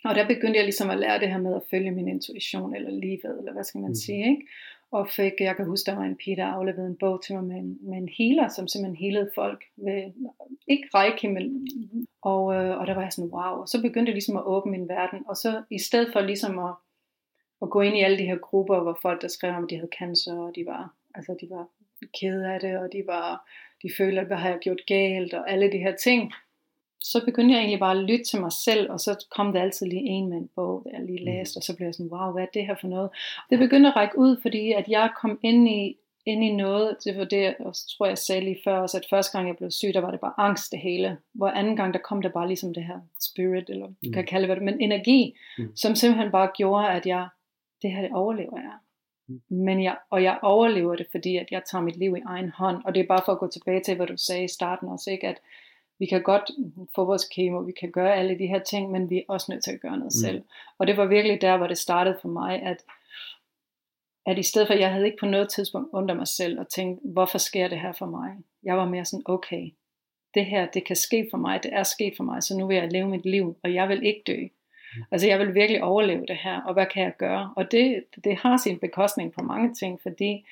S2: og der begyndte jeg ligesom at lære det her med at følge min intuition, eller livet, eller hvad skal man mm. sige, ikke? Og fik, jeg kan huske, der var en pige, der afleverede en bog til mig med en, med en healer, som simpelthen healede folk. Ved, ikke reiki, men... Og, øh, og der var jeg sådan, wow. Og så begyndte jeg ligesom at åbne min verden. Og så i stedet for ligesom at, at gå ind i alle de her grupper, hvor folk, der skrev om, at de havde cancer, og de var, altså de var kede af det, og de var, de følte, at hvad har jeg gjort galt, og alle de her ting. Så begyndte jeg egentlig bare at lytte til mig selv, og så kom der altid lige en med en bog, jeg lige mm. læste, og så blev jeg sådan, wow, hvad er det her for noget? Det begyndte at række ud, fordi at jeg kom ind i, ind i noget, det var det, og så tror jeg, jeg sagde lige før også, at første gang jeg blev syg, der var det bare angst det hele. Hvor anden gang, der kom der bare ligesom det her spirit, eller mm. kan kalde det, men energi, mm. som simpelthen bare gjorde, at jeg, det her det overlever jeg. Men jeg, og jeg overlever det, fordi at jeg tager mit liv i egen hånd. Og det er bare for at gå tilbage til, hvad du sagde i starten også, ikke? at vi kan godt få vores kemo, vi kan gøre alle de her ting, men vi er også nødt til at gøre noget mm. selv. Og det var virkelig der, hvor det startede for mig, at at i stedet for, jeg havde ikke på noget tidspunkt undret mig selv og tænkt, hvorfor sker det her for mig? Jeg var mere sådan, okay, det her, det kan ske for mig, det er sket for mig, så nu vil jeg leve mit liv, og jeg vil ikke dø. Altså jeg vil virkelig overleve det her, og hvad kan jeg gøre? Og det, det har sin bekostning på mange ting, fordi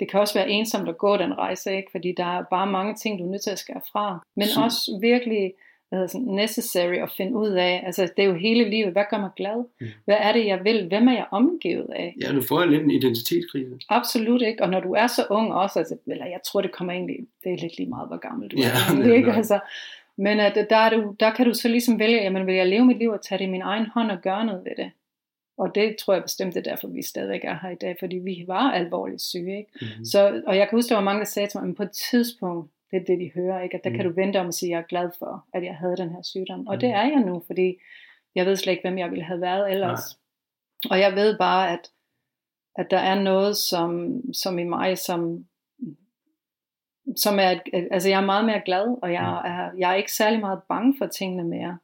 S2: det kan også være ensomt at gå den rejse, ikke? fordi der er bare mange ting, du er nødt til at skære fra. Men så. også virkelig hvad sådan, necessary at finde ud af. Altså, det er jo hele livet. Hvad gør mig glad? Mm. Hvad er det, jeg vil? Hvem er jeg omgivet af?
S1: Ja, du får lidt en identitetskrise.
S2: Absolut ikke. Og når du er så ung også, altså, eller jeg tror, det kommer egentlig, det er lidt lige meget, hvor gammel du ja, er. Ikke? Altså, men at, der, er du, der kan du så ligesom vælge, jamen vil jeg leve mit liv og tage det i min egen hånd og gøre noget ved det? Og det tror jeg bestemt, det er derfor, vi stadigvæk er her i dag, fordi vi var alvorligt syge. Ikke? Mm-hmm. Så, og jeg kan huske, der var mange, der sagde til mig, at på et tidspunkt, det er det, de hører, ikke? at der mm. kan du vente om at sige, at jeg er glad for, at jeg havde den her sygdom. Og mm. det er jeg nu, fordi jeg ved slet ikke, hvem jeg ville have været ellers. Nej. Og jeg ved bare, at, at der er noget som, som i mig, som, som er, altså jeg er meget mere glad, og jeg mm. er, jeg er ikke særlig meget bange for tingene mere.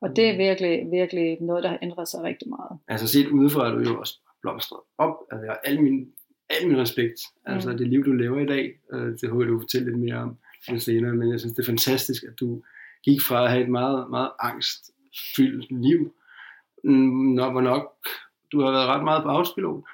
S2: Og det er mm. virkelig, virkelig noget, der har ændret sig rigtig meget.
S1: Altså set udefra er du jo også blomstret op. Altså jeg har al min, al min respekt. Altså mm. det liv, du lever i dag, øh, det håber du fortælle lidt mere om lidt senere, men jeg synes, det er fantastisk, at du gik fra at have et meget, meget angstfyldt liv, når var nok, du har været ret meget på afspilot,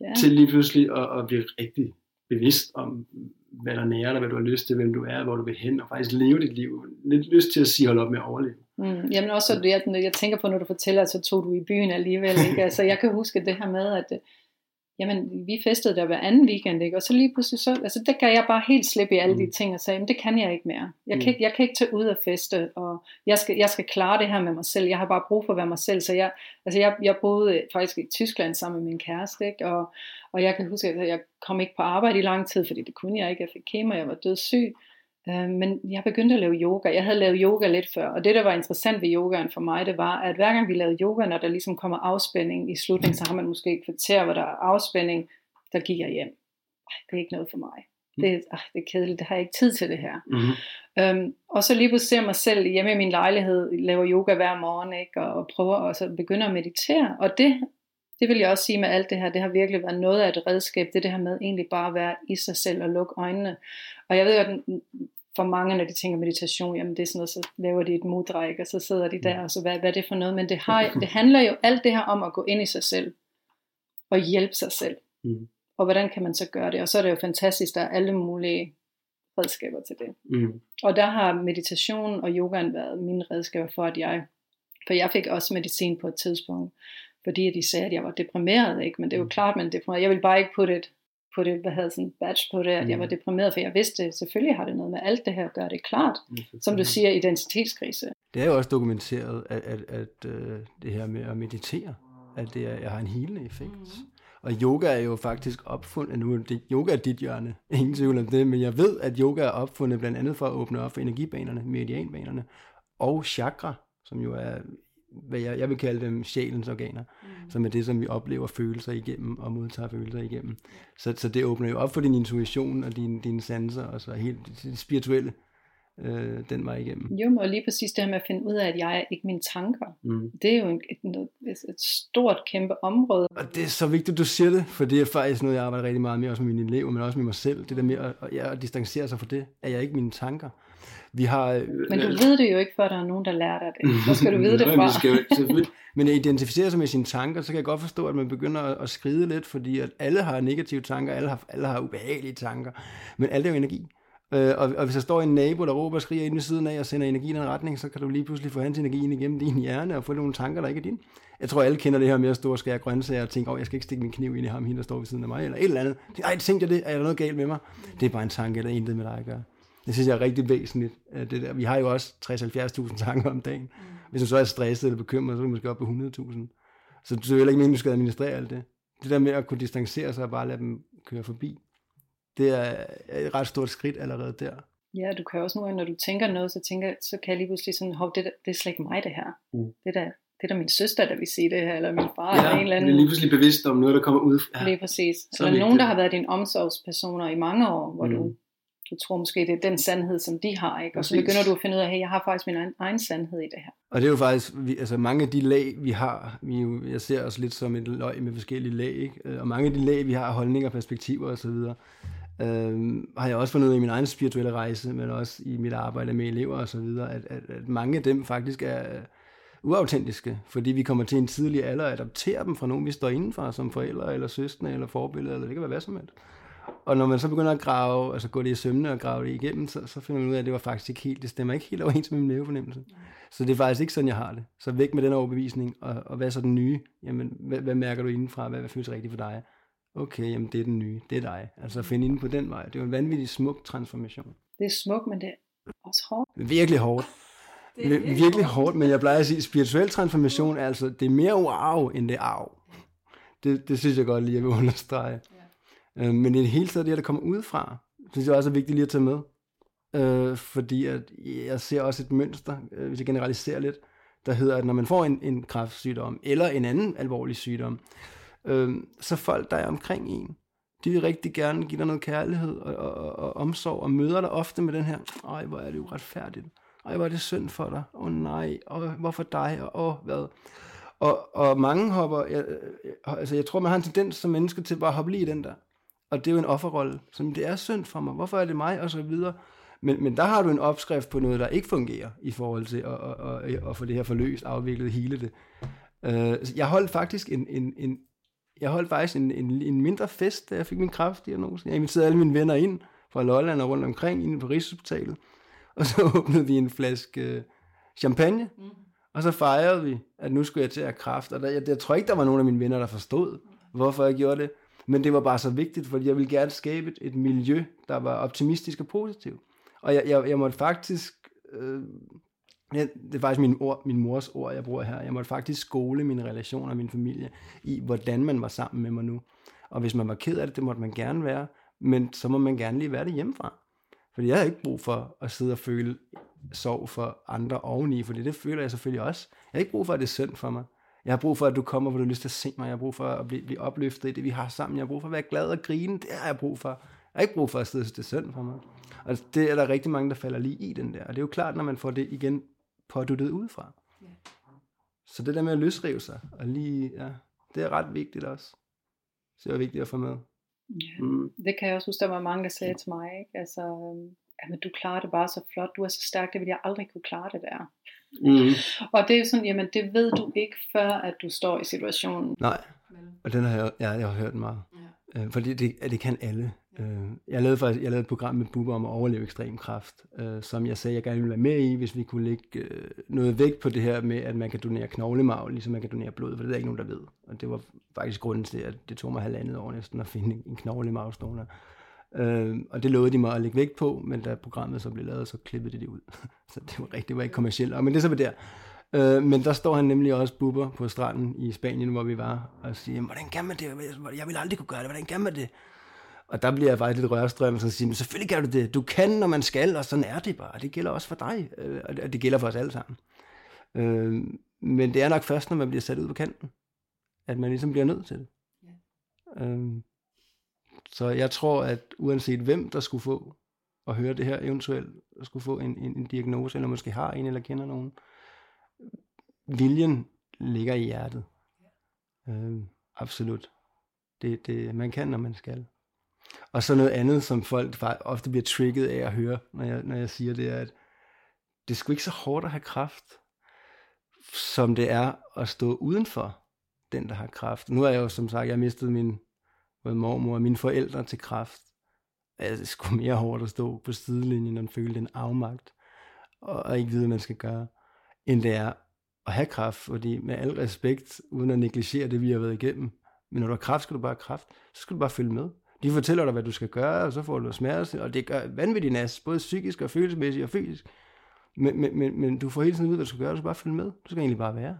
S1: ja. til lige pludselig at, at blive rigtig bevidst om, hvad der nærer dig, hvad du har lyst til, hvem du er, hvor du vil hen, og faktisk leve dit liv. Lidt lyst til at sige, hold op med at overleve.
S2: Mm, jamen også det, jeg, jeg tænker på, når du fortæller, så tog du i byen alligevel. Ikke? Altså, jeg kan huske det her med, at jamen, vi festede der hver anden weekend, ikke? og så lige pludselig, så, altså, der gav jeg bare helt slip i alle mm. de ting, og sagde, men det kan jeg ikke mere. Jeg, mm. kan, ikke, jeg kan ikke tage ud og feste, og jeg skal, jeg skal klare det her med mig selv. Jeg har bare brug for at være mig selv, så jeg, altså, jeg, jeg boede faktisk i Tyskland sammen med min kæreste, ikke? Og, og jeg kan huske, at jeg kom ikke på arbejde i lang tid, fordi det kunne jeg ikke, jeg fik kemo, jeg var død syg, Øh, men jeg begyndte at lave yoga. Jeg havde lavet yoga lidt før, og det der var interessant ved yogaen for mig, det var, at hver gang vi lavede yoga, når der ligesom kommer afspænding i slutningen, så har man måske et kvarter, hvor der er afspænding, der gik jeg hjem. Ej, det er ikke noget for mig. Mm. Det, ej, det er kedeligt, det har jeg ikke tid til det her. Mm-hmm. Øhm, og så lige pludselig ser mig selv hjemme i min lejlighed, laver yoga hver morgen, ikke? Og, og prøver og så begynder at meditere. Og det, det vil jeg også sige med alt det her, det har virkelig været noget af et redskab, det det her med egentlig bare at være i sig selv og lukke øjnene. Og jeg ved at for mange, når de tænker meditation, jamen det er sådan noget, så laver de et mudra, og så sidder de der, og så hvad, hvad er det for noget? Men det, har, det handler jo alt det her om at gå ind i sig selv, og hjælpe sig selv. Mm. Og hvordan kan man så gøre det? Og så er det jo fantastisk, der er alle mulige redskaber til det. Mm. Og der har meditation og yogaen været mine redskaber for, at jeg, for jeg fik også medicin på et tidspunkt, fordi de sagde, at jeg var deprimeret, ikke? men det er jo mm. klart, man er deprimeret. Jeg vil bare ikke putte et på det, hvad havde sådan en badge på det, at mm. jeg var mm. deprimeret, for jeg vidste, selvfølgelig har det noget med alt det her at gøre det klart, mm. som du siger, identitetskrise.
S1: Det er jo også dokumenteret, at, at, at, øh, det her med at meditere, at det er, har en helende effekt. Mm. Og yoga er jo faktisk opfundet, nu det, yoga er dit hjørne, ingen tvivl om det, men jeg ved, at yoga er opfundet blandt andet for at åbne op for energibanerne, meridianbanerne, og chakra, som jo er hvad jeg, jeg vil kalde dem sjælens organer, mm. som er det, som vi oplever følelser igennem og modtager følelser igennem. Så, så det åbner jo op for din intuition og dine, dine sanser og så helt det spirituelle øh, den vej igennem.
S2: Jo, og lige præcis det her med at finde ud af, at jeg er ikke mine tanker. Mm. Det er jo et, et, et stort, kæmpe område.
S1: Og det er så vigtigt, du siger det, for det er faktisk noget, jeg arbejder rigtig meget med, også med mine elever, men også med mig selv. Det der med at, at, at distancere sig fra det, at jeg ikke mine tanker. Vi har,
S2: øh, men du ved det jo ikke, før der er nogen, der lærer dig det. Hvor skal du vide det fra? skal
S1: men at identificere sig med sine tanker, så kan jeg godt forstå, at man begynder at, skride lidt, fordi at alle har negative tanker, alle har, alle har ubehagelige tanker, men alt er jo energi. Øh, og, og hvis der står en nabo, der råber og skriger ind ved siden af og sender energi i den retning, så kan du lige pludselig få hans energi ind igennem din hjerne og få nogle tanker, der ikke er din. Jeg tror, alle kender det her med at stå og skære grøntsager og tænke, åh, oh, jeg skal ikke stikke min kniv ind i ham, hende, der står ved siden af mig, eller et eller andet. Ej, tænkte jeg det? Er der noget galt med mig? Det er bare en tanke, eller intet med dig at gøre. Det synes jeg er rigtig væsentligt. Det der. Vi har jo også 60-70.000 tanker om dagen. Mm. Hvis du så er stresset eller bekymret, så er du måske op på 100.000. Så det er heller ikke meningen, du skal administrere alt det. Det der med at kunne distancere sig og bare lade dem køre forbi, det er et ret stort skridt allerede der.
S2: Ja, du kan også nogle gange, når du tænker noget, så, tænker, så kan jeg lige pludselig sådan, hov, det, det er slet ikke mig det her. Mm. Det, der, det er da min søster, der vil sige det her, eller min far,
S1: ja,
S2: eller en eller anden.
S1: er lige pludselig bevidst om noget, der kommer ud.
S2: Ja. Lige præcis. Så eller nogen, der har været dine omsorgspersoner i mange år, hvor mm. du du tror måske, det er den sandhed, som de har, ikke? og så begynder du at finde ud af, at hey, jeg har faktisk min egen, egen sandhed i det her.
S1: Og det er jo faktisk, vi, altså mange af de lag, vi har, vi jo, jeg ser os lidt som et løg med forskellige lag, ikke? og mange af de lag, vi har, holdninger, perspektiver osv., øh, har jeg også fundet ud af i min egen spirituelle rejse, men også i mit arbejde med elever og så videre, at, at, at mange af dem faktisk er uautentiske, fordi vi kommer til en tidlig alder at adoptere dem fra nogen, vi står indenfor, som forældre eller søstre eller forbilleder, eller det kan være hvad som helst. Og når man så begynder at grave, altså gå det i sømne og grave det igennem, så, så finder man ud af, at det var faktisk ikke helt, det stemmer ikke helt overens med min mavefornemmelse. Så det er faktisk ikke sådan, jeg har det. Så væk med den overbevisning, og, og hvad er så den nye? Jamen, hvad, hvad mærker du indenfra? Hvad, hvad føles rigtigt for dig? Okay, jamen det er den nye, det er dig. Altså finde ind på den vej. Det er jo en vanvittig smuk transformation.
S2: Det er smukt, men det er også hårdt.
S1: Virkelig hårdt. Det er virkelig, virkelig hårdt, men jeg plejer at sige, at spirituel transformation er altså, det er mere wow, end det er arv. Det, det synes jeg godt lige, at vil understrege. Ja. Øh, men i det hele taget, det her, der kommer udefra, synes jeg også er vigtigt lige at tage med. Øh, fordi at jeg ser også et mønster, øh, hvis jeg generaliserer lidt, der hedder, at når man får en, en kræftsygdom, eller en anden alvorlig sygdom, øh, så folk, der er omkring en, de vil rigtig gerne give dig noget kærlighed og, og, og, og omsorg, og møder dig ofte med den her, ej, hvor er det uretfærdigt. Ej, hvor er det synd for dig. Åh oh, nej, og hvorfor dig, og åh, oh, hvad. Og, og mange hopper, jeg, øh, altså jeg tror, man har en tendens som menneske til bare at hoppe lige i den der. Og det er jo en offerrolle, som det er synd for mig, hvorfor er det mig, og så videre. Men, men der har du en opskrift på noget, der ikke fungerer i forhold til at, at, at, at få det her forløst, afviklet, hele det. Uh, jeg holdt faktisk en, en, en, jeg holdt faktisk en, en, en mindre fest, da jeg fik min kræftdiagnose. Jeg inviterede alle mine venner ind fra Lolland og rundt omkring inde på Rigshospitalet. Og så åbnede vi en flaske øh, champagne. Mm. Og så fejrede vi, at nu skulle jeg til at have kraft. Og der, jeg, jeg tror ikke, der var nogen af mine venner, der forstod, hvorfor jeg gjorde det. Men det var bare så vigtigt, fordi jeg ville gerne skabe et, et miljø, der var optimistisk og positivt. Og jeg, jeg, jeg måtte faktisk... Øh, Ja, det er faktisk min, ord, min mors ord, jeg bruger her. Jeg måtte faktisk skole mine relationer og min familie i, hvordan man var sammen med mig nu. Og hvis man var ked af det, det måtte man gerne være, men så må man gerne lige være det hjemmefra. Fordi jeg har ikke brug for at sidde og føle sorg for andre oveni, fordi det føler jeg selvfølgelig også. Jeg har ikke brug for, at det er synd for mig. Jeg har brug for, at du kommer, hvor du har lyst til at se mig. Jeg har brug for at blive, blive opløftet i det, vi har sammen. Jeg har brug for at være glad og grine. Det har jeg brug for. Jeg har ikke brug for at sidde og det synd for mig. Og det er der rigtig mange, der falder lige i den der. Og det er jo klart, når man får det igen påduttet udefra. Ja. Så det der med at løsrive sig, og lige, ja, det er ret vigtigt også. Så det er vigtigt at få med.
S2: Ja, mm. det kan jeg også huske, der var mange, der sagde til mig, ikke? Altså, øhm, jamen du klarer det bare så flot, du er så stærk, det vil jeg aldrig kunne klare det der. Mm. Og det er sådan, jamen det ved du ikke, før at du står i situationen.
S1: Nej, og den har jeg, ja, jeg har hørt meget. Ja. Øh, fordi det, det kan alle. Øh, jeg lavede faktisk jeg lavede et program med Bubber om at overleve ekstrem kraft, øh, som jeg sagde, jeg gerne ville være med i, hvis vi kunne lægge øh, noget vægt på det her med, at man kan donere knoglemarv, ligesom man kan donere blod, for det er ikke nogen, der ved. Og det var faktisk grunden til, at det tog mig halvandet år næsten at finde en knoglemarvsdonor. Øh, og det lovede de mig at lægge vægt på, men da programmet så blev lavet, så klippede de det ud. så det var rigtigt, det var ikke kommercielt. Men det er så der. Øh, men der står han nemlig også bubber på stranden i Spanien, hvor vi var, og siger, hvordan kan man det? Jeg vil aldrig kunne gøre det, hvordan kan man det? Og der bliver jeg faktisk lidt rørstrøm, og så siger, men selvfølgelig kan du det. Du kan, når man skal, og sådan er det bare. Det gælder også for dig, øh, og det gælder for os alle sammen. Øh, men det er nok først, når man bliver sat ud på kanten, at man ligesom bliver nødt til det. Ja. Øh, så jeg tror, at uanset hvem, der skulle få at høre det her eventuelt, skulle få en, en, en diagnose, eller måske har en eller kender nogen, viljen ligger i hjertet. Øh, absolut. Det, det, man kan, når man skal. Og så noget andet, som folk ofte bliver trigget af at høre, når jeg, når jeg siger det, er, at det sgu ikke så hårdt at have kraft, som det er at stå udenfor den, der har kraft. Nu er jeg jo, som sagt, jeg har mistet min både mormor og mine forældre til kraft. Altså, det skulle mere hårdt at stå på sidelinjen og føle den afmagt, og, og ikke vide, hvad man skal gøre, end det er at have kraft, fordi med al respekt, uden at negligere det, vi har været igennem, men når du har kraft, skal du bare have kraft, så skal du bare følge med. De fortæller dig, hvad du skal gøre, og så får du smerte, og det gør vanvittigt nas, både psykisk og følelsesmæssigt og fysisk. Men, men, men, men du får hele tiden at hvad du skal gøre, du skal bare følge med. Du skal egentlig bare være.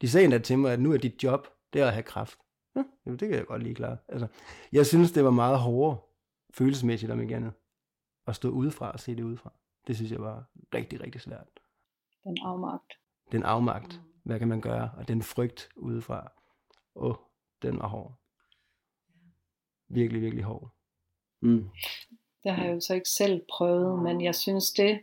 S1: De sagde endda til mig, at nu er dit job, det er at have kraft. Ja, det kan jeg godt lige klare. Altså, jeg synes, det var meget hårdere, følelsesmæssigt om ikke andet, at stå udefra og se det udefra. Det synes jeg var rigtig, rigtig svært.
S2: Den afmagt.
S1: Den afmagt. Hvad kan man gøre? Og den frygt udefra. Åh, den var hård virkelig, virkelig hård.
S2: Mm. Det har jeg jo så ikke selv prøvet, men jeg synes det,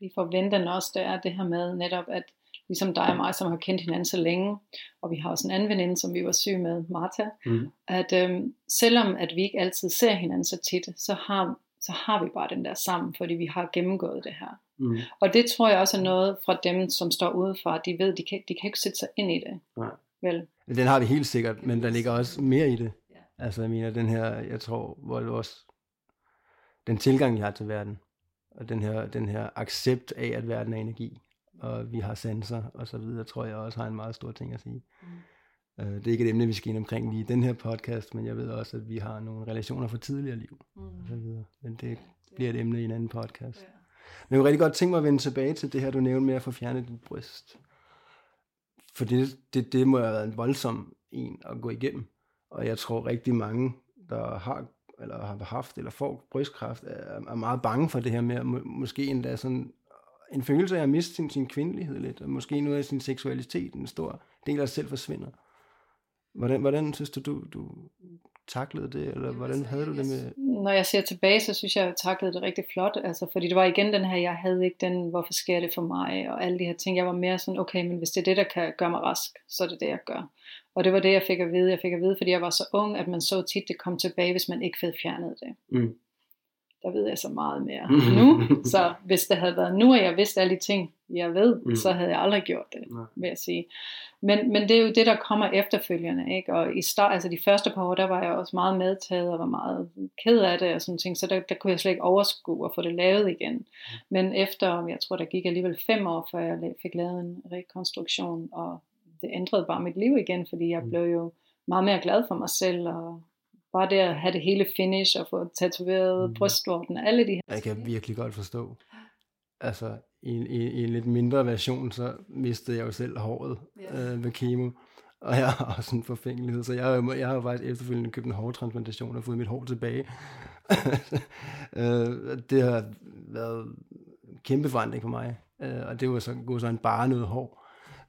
S2: vi forventer også, det er det her med netop, at ligesom dig og mig, som har kendt hinanden så længe, og vi har også en anden veninde, som vi var syge med, Martha, mm. at øhm, selvom at vi ikke altid ser hinanden så tit, så har, så har vi bare den der sammen, fordi vi har gennemgået det her. Mm. Og det tror jeg også er noget fra dem, som står udefra, de ved, de kan, de kan ikke sætte sig ind i det. Nej.
S1: Vel? Den har vi helt sikkert, men der ligger også mere i det. Ja. Altså jeg mener, den her, jeg tror, hvor det også, den tilgang, vi har til verden, og den her, den her accept af, at verden er energi, og vi har sanser og så videre, tror jeg også har en meget stor ting at sige. Mm. Uh, det er ikke et emne, vi skal ind omkring lige i den her podcast, men jeg ved også, at vi har nogle relationer fra tidligere liv, mm. og så videre. Men det bliver et emne i en anden podcast. Ja. Men jeg vil rigtig godt tænke mig at vende tilbage til det her, du nævnte med at få fjernet dit bryst. For det, det, det må have været en voldsom en at gå igennem. Og jeg tror rigtig mange, der har eller har haft eller får brystkræft, er, er meget bange for det her med, at må, måske endda sådan en følelse af at miste sin, sin kvindelighed lidt, og måske noget af sin seksualitet, en stor del af sig selv forsvinder. Hvordan, hvordan synes du, du, du taklede det, eller hvordan altså, havde du det med?
S2: Når jeg ser tilbage, så synes jeg, at jeg taklede det rigtig flot, altså, fordi det var igen den her, jeg havde ikke den, hvorfor sker det for mig, og alle de her ting. Jeg var mere sådan, okay, men hvis det er det, der kan gøre mig rask, så er det det, jeg gør. Og det var det, jeg fik at vide. Jeg fik at vide, fordi jeg var så ung, at man så tit, det kom tilbage, hvis man ikke fik fjernet det. Mm der ved jeg så meget mere nu. Så hvis det havde været nu, at jeg vidste alle de ting, jeg ved, mm. så havde jeg aldrig gjort det, Nej. vil jeg sige. Men, men det er jo det, der kommer efterfølgende. Ikke? Og i start, altså de første par år, der var jeg også meget medtaget og var meget ked af det og sådan ting, så der, der kunne jeg slet ikke overskue at få det lavet igen. Mm. Men efter, jeg tror, der gik alligevel fem år, før jeg fik lavet en rekonstruktion, og det ændrede bare mit liv igen, fordi jeg mm. blev jo meget mere glad for mig selv, og bare det at have det hele finish og få tatoveret mm. brystvorten og alle de her
S1: Jeg kan virkelig godt forstå. Altså, i, i, i en lidt mindre version, så mistede jeg jo selv håret yeah. øh, med kemo. Og jeg har også en forfængelighed, så jeg, jeg har jo faktisk efterfølgende købt en hårtransplantation og fået mit hår tilbage. øh, det har været en kæmpe forandring for mig, øh, og det var så gået sådan bare noget hår.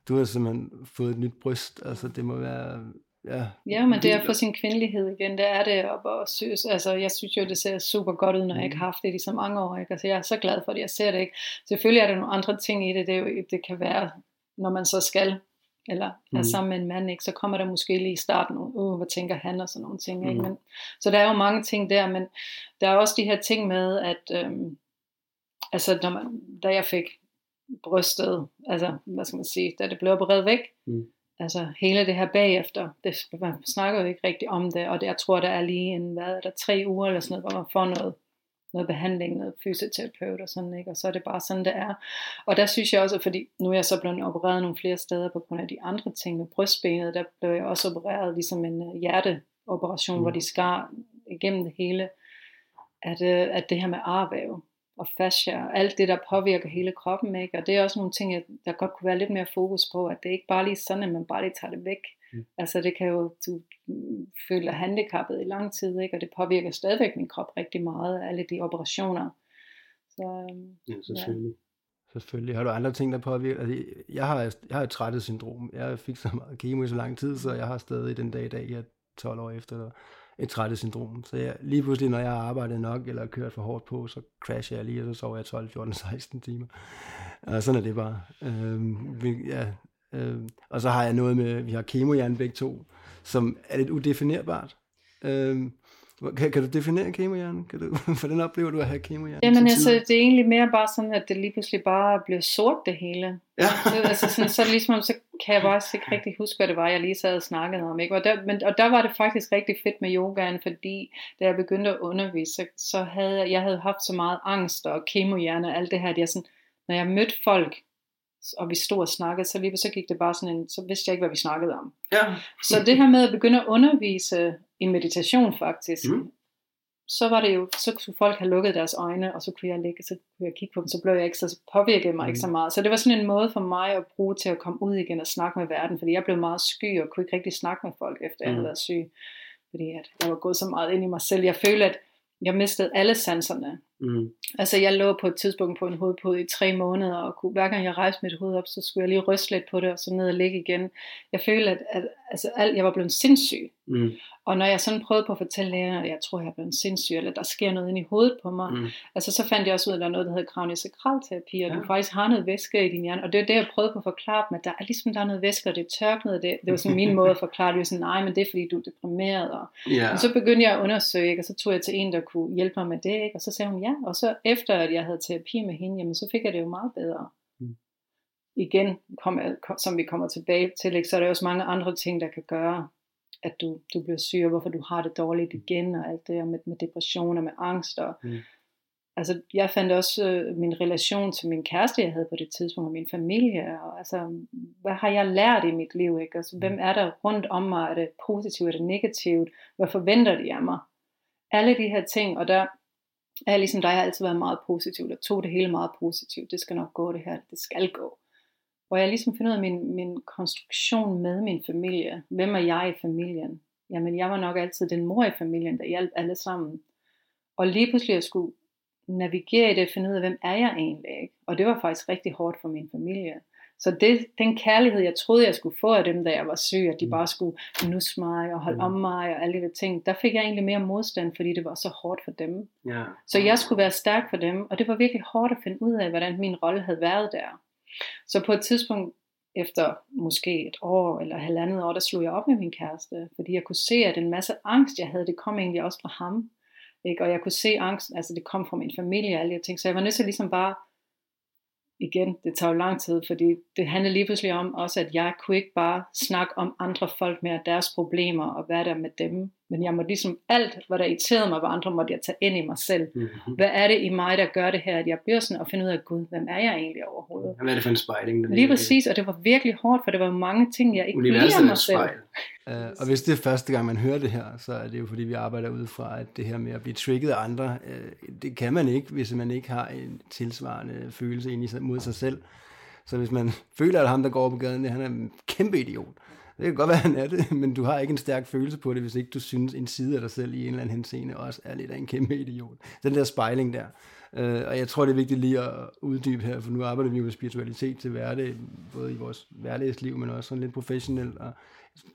S1: Du har simpelthen fået et nyt bryst, altså det må være
S2: ja, ja, men det er få sin kvindelighed igen, det er det, og, og synes, altså, jeg synes jo, det ser super godt ud, når jeg ikke har haft det i så mange år, ikke? Altså, jeg er så glad for det, jeg ser det ikke. Selvfølgelig er der nogle andre ting i det, det, jo, det kan være, når man så skal, eller er mm. sammen med en mand, ikke, så kommer der måske lige i starten, uh, hvad tænker han, og sådan nogle ting, ikke? Mm. Men, så der er jo mange ting der, men der er også de her ting med, at, øhm, altså, når man, da jeg fik brystet, altså, hvad skal man sige, da det blev opereret væk, mm altså hele det her bagefter, det, man snakker jo ikke rigtig om det, og det, jeg tror, der er lige en, hvad er der, tre uger eller sådan noget, hvor man får noget, noget behandling, noget fysioterapeut og sådan, ikke? og så er det bare sådan, det er. Og der synes jeg også, fordi nu er jeg så blevet opereret nogle flere steder på grund af de andre ting med brystbenet, der blev jeg også opereret ligesom en øh, hjerteoperation, mm. hvor de skar igennem det hele, at, øh, at det her med arvæv, og fascia og alt det, der påvirker hele kroppen. Ikke? Og det er også nogle ting, der godt kunne være lidt mere fokus på, at det ikke bare lige sådan, at man bare lige tager det væk. Mm. Altså det kan jo, du føler handicappet i lang tid, ikke? og det påvirker stadigvæk min krop rigtig meget, alle de operationer.
S1: Så, øhm, ja, selvfølgelig. Ja. Selvfølgelig. Har du andre ting, der påvirker? Altså, jeg har, jeg har et trættet syndrom. Jeg fik så meget kemo i så lang tid, så jeg har stadig den dag i dag, jeg 12 år efter, et træthedssyndrom. Så jeg, lige pludselig, når jeg har arbejdet nok, eller kørt for hårdt på, så crasher jeg lige, og så sover jeg 12, 14, 16 timer. Og sådan er det bare. Øhm, ja, øhm, og så har jeg noget med, vi har kemohjerne begge to, som er lidt udefinerbart. Øhm, kan, kan du definere kemohjerne? Kan du, hvordan oplever du at have kemohjerne?
S2: Jamen altså, det er egentlig mere bare sådan, at det lige pludselig bare bliver sort det hele. Ja. så, altså sådan, så ligesom, så kan jeg bare ikke rigtig huske, hvad det var, jeg lige sad og snakkede om. Ikke? Og, der, men, og der var det faktisk rigtig fedt med yogaen, fordi da jeg begyndte at undervise, så, så havde jeg, jeg havde haft så meget angst og kemohjerne og alt det her, at jeg sådan, når jeg mødte folk, og vi stod og snakkede, så lige så gik det bare sådan en, så vidste jeg ikke, hvad vi snakkede om. Ja. Så det her med at begynde at undervise i meditation faktisk, mm. så var det jo, så kunne folk have lukket deres øjne, og så kunne jeg ligge, så kunne jeg kigge på dem, så blev jeg ikke, så påvirkede mig mm. ikke så meget. Så det var sådan en måde for mig at bruge til at komme ud igen og snakke med verden, fordi jeg blev meget sky og kunne ikke rigtig snakke med folk, efter jeg mm. havde været syg. Fordi at jeg var gået så meget ind i mig selv. Jeg følte, at jeg mistede alle sanserne. Mm. Altså jeg lå på et tidspunkt på en hovedpude i tre måneder, og kunne, hver gang jeg rejste mit hoved op, så skulle jeg lige ryste lidt på det, og så ned og ligge igen. Jeg følte, at, at altså, alt, jeg var blevet sindssyg. Mm. Og når jeg sådan prøvede på at fortælle lægerne, at jeg tror, jeg er blevet sindssyg, eller der sker noget inde i hovedet på mig, mm. altså så fandt jeg også ud af, at der er noget, der hedder kravnesakralterapi, og ja. du faktisk har noget væske i din hjerne. Og det er det, jeg prøvede på at forklare dem, at der er ligesom der er noget væske, og det er tørknet. Det, det var sådan min måde at forklare det. Sådan, nej, men det er fordi, du er deprimeret. Og, yeah. og så begyndte jeg at undersøge, ikke? og så tog jeg til en, der kunne hjælpe mig med det. Ikke? Og så sagde hun ja. Og så efter, at jeg havde terapi med hende, jamen, så fik jeg det jo meget bedre. Mm. Igen, kom, som vi kommer tilbage til, ikke? så er der også mange andre ting, der kan gøre at du, du bliver syg, og hvorfor du har det dårligt igen, og alt det med, med depression og med angst. Og, mm. Altså, jeg fandt også øh, min relation til min kæreste, jeg havde på det tidspunkt, og min familie, og altså, hvad har jeg lært i mit liv, ikke? Altså, hvem er der rundt om mig? Er det positivt, er det negativt? Hvad forventer de af mig? Alle de her ting, og der er jeg ligesom dig, har altid været meget positiv, og tog det hele meget positivt. Det skal nok gå det her, det skal gå hvor jeg ligesom finder ud af min, min konstruktion med min familie. Hvem er jeg i familien? Jamen, jeg var nok altid den mor i familien, der hjalp alle sammen. Og lige pludselig jeg skulle navigere i det, finde ud af, hvem er jeg egentlig? Ikke? Og det var faktisk rigtig hårdt for min familie. Så det, den kærlighed, jeg troede, jeg skulle få af dem, da jeg var syg, at de mm. bare skulle nusse mig og holde mm. om mig og alle de ting, der fik jeg egentlig mere modstand, fordi det var så hårdt for dem. Yeah. Så jeg skulle være stærk for dem, og det var virkelig hårdt at finde ud af, hvordan min rolle havde været der. Så på et tidspunkt efter måske et år eller halvandet år, der slog jeg op med min kæreste, fordi jeg kunne se, at en masse angst, jeg havde, det kom egentlig også fra ham. Ikke? Og jeg kunne se angst, altså det kom fra min familie og alle de ting, så jeg var nødt til ligesom bare igen, det tager jo lang tid, fordi det handler lige pludselig om også, at jeg kunne ikke bare snakke om andre folk med deres problemer og hvad der med dem. Men jeg må ligesom alt, hvad der irriterede mig ved andre, måtte jeg tage ind i mig selv. Mm-hmm. Hvad er det i mig, der gør det her, at jeg bliver sådan og finder ud af, Gud, hvem er jeg egentlig overhovedet?
S1: Hvad er det for en spejling?
S2: Lige præcis, og det var virkelig hårdt, for det var mange ting, jeg ikke kunne lide mig selv.
S1: Uh, og hvis det er første gang, man hører det her, så er det jo fordi, vi arbejder ud fra, at det her med at blive trigget af andre, uh, det kan man ikke, hvis man ikke har en tilsvarende følelse ind i, mod sig selv. Så hvis man føler, at ham, der går på gaden, han er en kæmpe idiot, det kan godt være, han er det, men du har ikke en stærk følelse på det, hvis ikke du synes, en side af dig selv i en eller anden henseende også er lidt af en kæmpe idiot. Den der spejling der. Uh, og jeg tror, det er vigtigt lige at uddybe her, for nu arbejder vi jo med spiritualitet til hverdag, både i vores hverdagsliv, men også sådan lidt professionelt. Og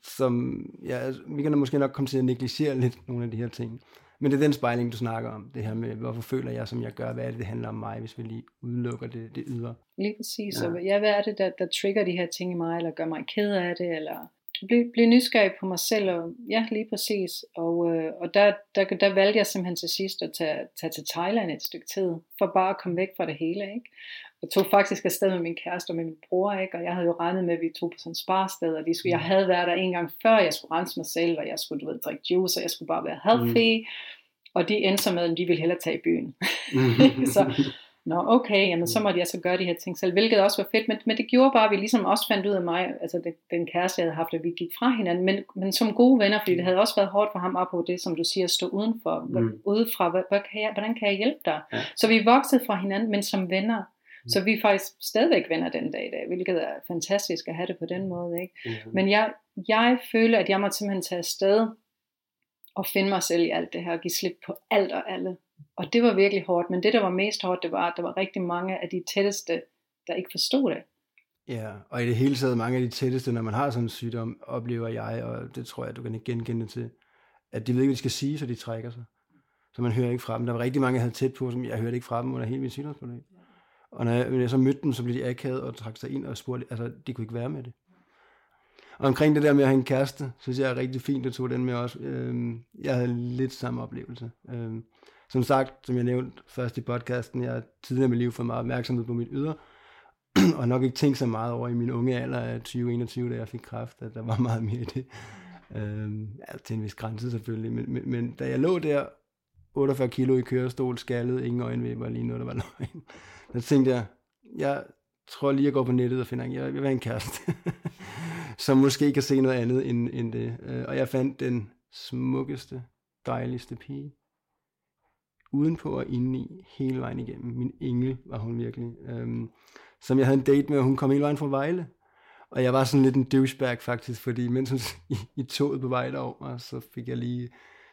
S1: som, ja, altså, vi kan måske nok komme til at negligere lidt nogle af de her ting. Men det er den spejling, du snakker om, det her med, hvorfor føler jeg, som jeg gør, hvad er det, det handler om mig, hvis vi lige udelukker det, det ydre.
S2: Lige præcis, ja. så ja, hvad er det, der, der trigger de her ting i mig, eller gør mig ked af det, eller blive, blive nysgerrig på mig selv, og ja, lige præcis. Og, øh, og der, der, der valgte jeg simpelthen til sidst at tage, tage til Thailand et stykke tid, for bare at komme væk fra det hele, ikke? Jeg tog faktisk afsted med min kæreste og med min bror, ikke? og jeg havde jo regnet med, at vi tog på sådan et sparsted, og de skulle, jeg havde været der en gang før, jeg skulle rense mig selv, og jeg skulle, du ved, drikke juice, og jeg skulle bare være healthy, mm. og de endte så med, at de ville hellere tage i byen. Mm. så, nå okay, jamen så måtte jeg så gøre de her ting selv, hvilket også var fedt, men, men det gjorde bare, at vi ligesom også fandt ud af mig, altså det, den kæreste, jeg havde haft, at vi gik fra hinanden, men, men som gode venner, fordi det havde også været hårdt for ham op på det, som du siger, at stå udenfor, mm. udefra, hvad, hvad kan jeg, hvordan kan jeg hjælpe dig? Ja. Så vi voksede fra hinanden, men som venner, Mm. Så vi er faktisk stadigvæk venner den dag i dag, hvilket er fantastisk at have det på den måde. Ikke? Mm. Men jeg, jeg føler, at jeg må simpelthen tage afsted og finde mig selv i alt det her, og give slip på alt og alle. Og det var virkelig hårdt, men det der var mest hårdt, det var, at der var rigtig mange af de tætteste, der ikke forstod det.
S1: Ja, og i det hele taget mange af de tætteste, når man har sådan en sygdom, oplever jeg, og det tror jeg, du kan ikke genkende til, at de ved ikke, hvad de skal sige, så de trækker sig. Så man hører ikke fra dem. Der var rigtig mange, jeg havde tæt på, som jeg hørte ikke fra dem under hele min sygdomsforløb. Og når jeg, når jeg så mødte dem, så blev de akavet og trak sig ind og spurgte, altså de kunne ikke være med det. Og omkring det der med at have en kæreste, synes jeg er rigtig fint, at tog den med også. Øhm, jeg havde lidt samme oplevelse. Øhm, som sagt, som jeg nævnte først i podcasten, jeg har tidligere i mit liv fået meget opmærksomhed på mit ydre, og nok ikke tænkt så meget over i min unge alder af 20-21, da jeg fik kræft, at der var meget mere i det. Øhm, ja, til en vis grænse selvfølgelig, men, men, men da jeg lå der, 48 kilo i kørestol, skaldet, ingen øjenvipper, lige noget, der var løgn Så tænkte jeg, jeg tror lige, jeg går på nettet og finder, en, jeg vil være en kæreste, som måske kan se noget andet end, end det. Øh, og jeg fandt den smukkeste, dejligste pige. Udenpå og indeni, hele vejen igennem. Min engel var hun virkelig. Øhm, som jeg havde en date med, og hun kom hele vejen fra Vejle. Og jeg var sådan lidt en douchebag faktisk, fordi mens hun i, i toget på vej derover, så fik jeg lige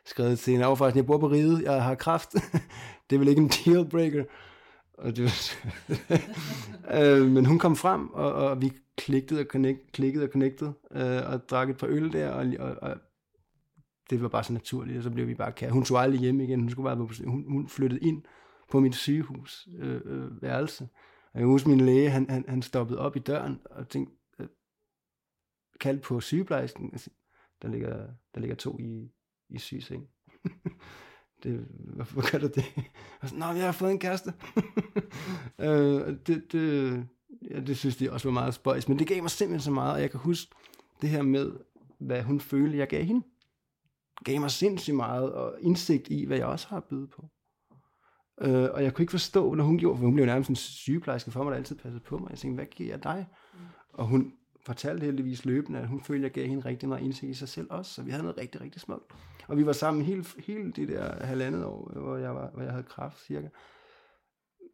S1: skrevet til hende, faktisk, jeg bor på riget, jeg har kraft. det er vel ikke en dealbreaker. Og det var, øh, men hun kom frem, og, og vi klikkede og, connect, klikkede og connectede, øh, og drak et par øl der, og, og, og det var bare så naturligt, og så blev vi bare kære. Hun tog aldrig hjem igen, hun, skulle bare, hun, hun flyttede ind på mit sygehus øh, øh, værelse. Og jeg husker, min læge, han, han, han stoppede op i døren og tænkte, øh, kaldte på sygeplejersken, altså, der ligger, der ligger to i, i sygeseng. det, hvorfor gør du det? Og så, Nå, jeg har fået en kæreste. øh, det, det, ja, det synes de også var meget spøjs, men det gav mig simpelthen så meget, og jeg kan huske det her med, hvad hun følte, jeg gav hende. Gav mig sindssygt meget, og indsigt i, hvad jeg også har at byde på. Øh, og jeg kunne ikke forstå, når hun gjorde, for hun blev nærmest en sygeplejerske for mig, der altid passede på mig. Jeg tænkte, hvad giver jeg dig? Mm. Og hun fortalte heldigvis løbende, at hun følte, at jeg gav hende rigtig meget indsigt i sig selv også, så vi havde noget rigtig, rigtig smukt. Og vi var sammen hele, hele det der halvandet år, hvor jeg, var, hvor jeg havde kraft cirka.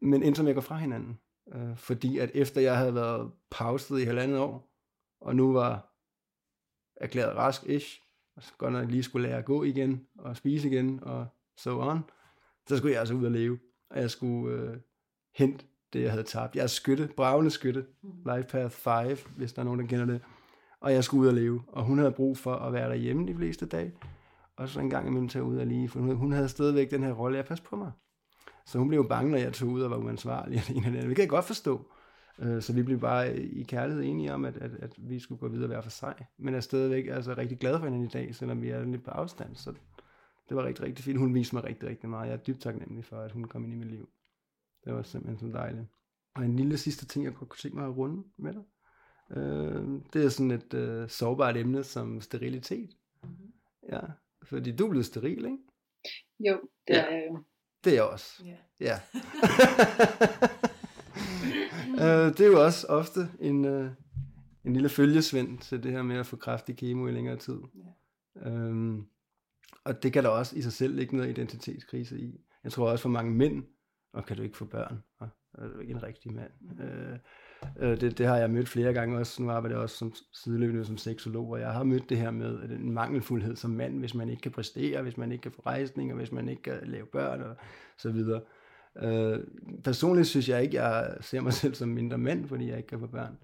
S1: Men indtil jeg går fra hinanden. Øh, fordi at efter jeg havde været pauset i halvandet år, og nu var erklæret rask-ish, og så godt nok lige skulle lære at gå igen, og spise igen, og so on, så skulle jeg altså ud og leve. Og jeg skulle øh, hente det, jeg havde tabt. Jeg er skytte, bravende skytte. Life Path 5, hvis der er nogen, der kender det. Og jeg skulle ud og leve. Og hun havde brug for at være derhjemme de fleste dage. Og så en gang imellem tage ud og lige, for hun havde stadigvæk den her rolle, jeg passe på mig. Så hun blev bange, når jeg tog ud og var uansvarlig. Og det kan jeg godt forstå. Øh, så vi blev bare i kærlighed enige om, at, at, at vi skulle gå videre være for sig. Men jeg er stadigvæk altså, rigtig glad for hende i dag, selvom vi er lidt på afstand. Så det var rigtig, rigtig fint. Hun viste mig rigtig, rigtig meget. Jeg er dybt taknemmelig for, at hun kom ind i mit liv. Det var simpelthen så dejligt. Og en lille sidste ting, jeg godt kunne tænke mig at runde med dig. Øh, det er sådan et øh, sårbart emne som sterilitet. Mm-hmm. Ja, fordi du er blevet steril, ikke?
S2: Jo, det ja. er jeg jo.
S1: Det er jeg også. Yeah. Ja. øh, det er jo også ofte en, øh, en lille følgesvend til det her med at få kraftig kemo i længere tid. Yeah. Øhm, og det kan der også i sig selv ligge noget identitetskrise i. Jeg tror også for mange mænd, og kan du ikke få børn, og er du ikke en rigtig mand. Mm. Øh, øh, det, det har jeg mødt flere gange også. Nu arbejder jeg også som sideløbende som seksolog, og jeg har mødt det her med en mangelfuldhed som mand, hvis man ikke kan præstere, hvis man ikke kan få rejsning, og hvis man ikke kan lave børn og så videre. Øh, personligt synes jeg ikke, jeg ser mig selv som mindre mand, fordi jeg ikke kan få børn.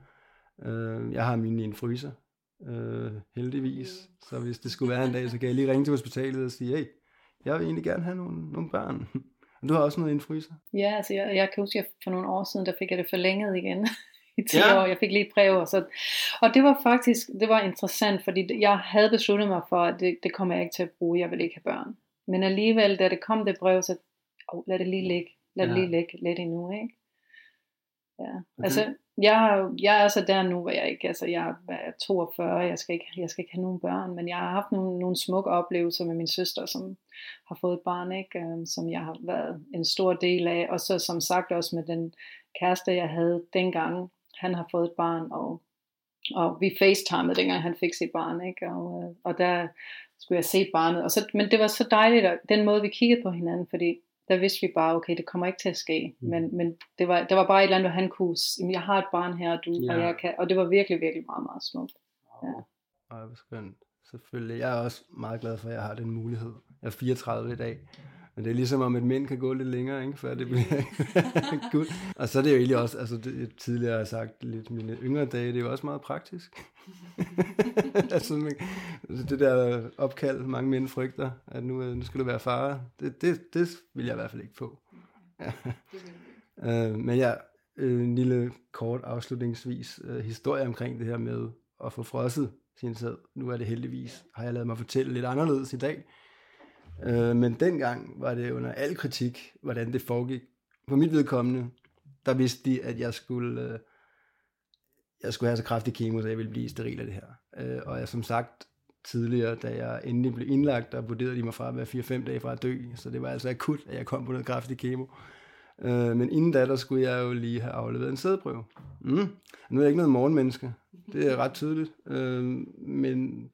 S1: Øh, jeg har min i en fryser, øh, heldigvis. Så hvis det skulle være en dag, så kan jeg lige ringe til hospitalet og sige, hey, jeg vil egentlig gerne have nogle, nogle børn. Du har også noget i en fryser?
S2: Ja, altså jeg, jeg kan huske, at for nogle år siden, der fik jeg det forlænget igen i 10 ja. år. Jeg fik lige et brev. Og, så, og det var faktisk det var interessant, fordi jeg havde besluttet mig for, at det, det kommer jeg ikke til at bruge. Jeg vil ikke have børn. Men alligevel, da det kom det brev, så oh, lad det lige ligge. Lad ja. det lige ligge lidt endnu, ikke? Ja, okay. altså jeg, jeg er så der nu, hvor jeg ikke, altså jeg er 42, jeg skal ikke, jeg skal ikke have nogen børn, men jeg har haft nogle, nogle smukke oplevelser med min søster, som har fået et barn, ikke? Um, som jeg har været en stor del af, og så som sagt også med den kæreste, jeg havde dengang, han har fået et barn, og, og vi facetimede dengang han fik sit barn, ikke? Og, øh, og der skulle jeg se barnet, og så, men det var så dejligt, at den måde vi kiggede på hinanden, fordi der vidste vi bare, okay, det kommer ikke til at ske. Mm. Men, men det, var, det var bare et eller andet, hvor han kunne, jeg har et barn her, du, ja. og jeg kan, og det var virkelig, virkelig meget, meget smukt. Ja.
S1: Ej, hvor skønt. Selvfølgelig. Jeg er også meget glad for, at jeg har den mulighed. Jeg er 34 i dag. Men det er ligesom om, at mænd kan gå lidt længere, ikke, før det bliver godt. Og så er det jo egentlig også, altså det, tidligere har jeg sagt lidt mine yngre dage, det er jo også meget praktisk. altså, man, det der opkald, mange mænd frygter, at nu, nu skal du være far, det, det, det vil jeg i hvert fald ikke få. Øh, men ja, øh, en lille kort afslutningsvis øh, historie omkring det her med at få frosset sin sæd. Nu er det heldigvis, har jeg lavet mig fortælle lidt anderledes i dag. Øh, men dengang var det under al kritik, hvordan det foregik. For mit vedkommende, der vidste de, at jeg skulle, øh, jeg skulle have så kraftig kemo, så jeg ville blive steril af det her. Øh, og jeg som sagt tidligere, da jeg endelig blev indlagt, der vurderede de mig fra at være 4-5 dage fra at dø. Så det var altså akut, at jeg kom på noget kraftig kemo. Øh, men inden da, der skulle jeg jo lige have afleveret en sædprøve. Mm. Nu er jeg ikke noget morgenmenneske. Det er ret tydeligt. Øh, men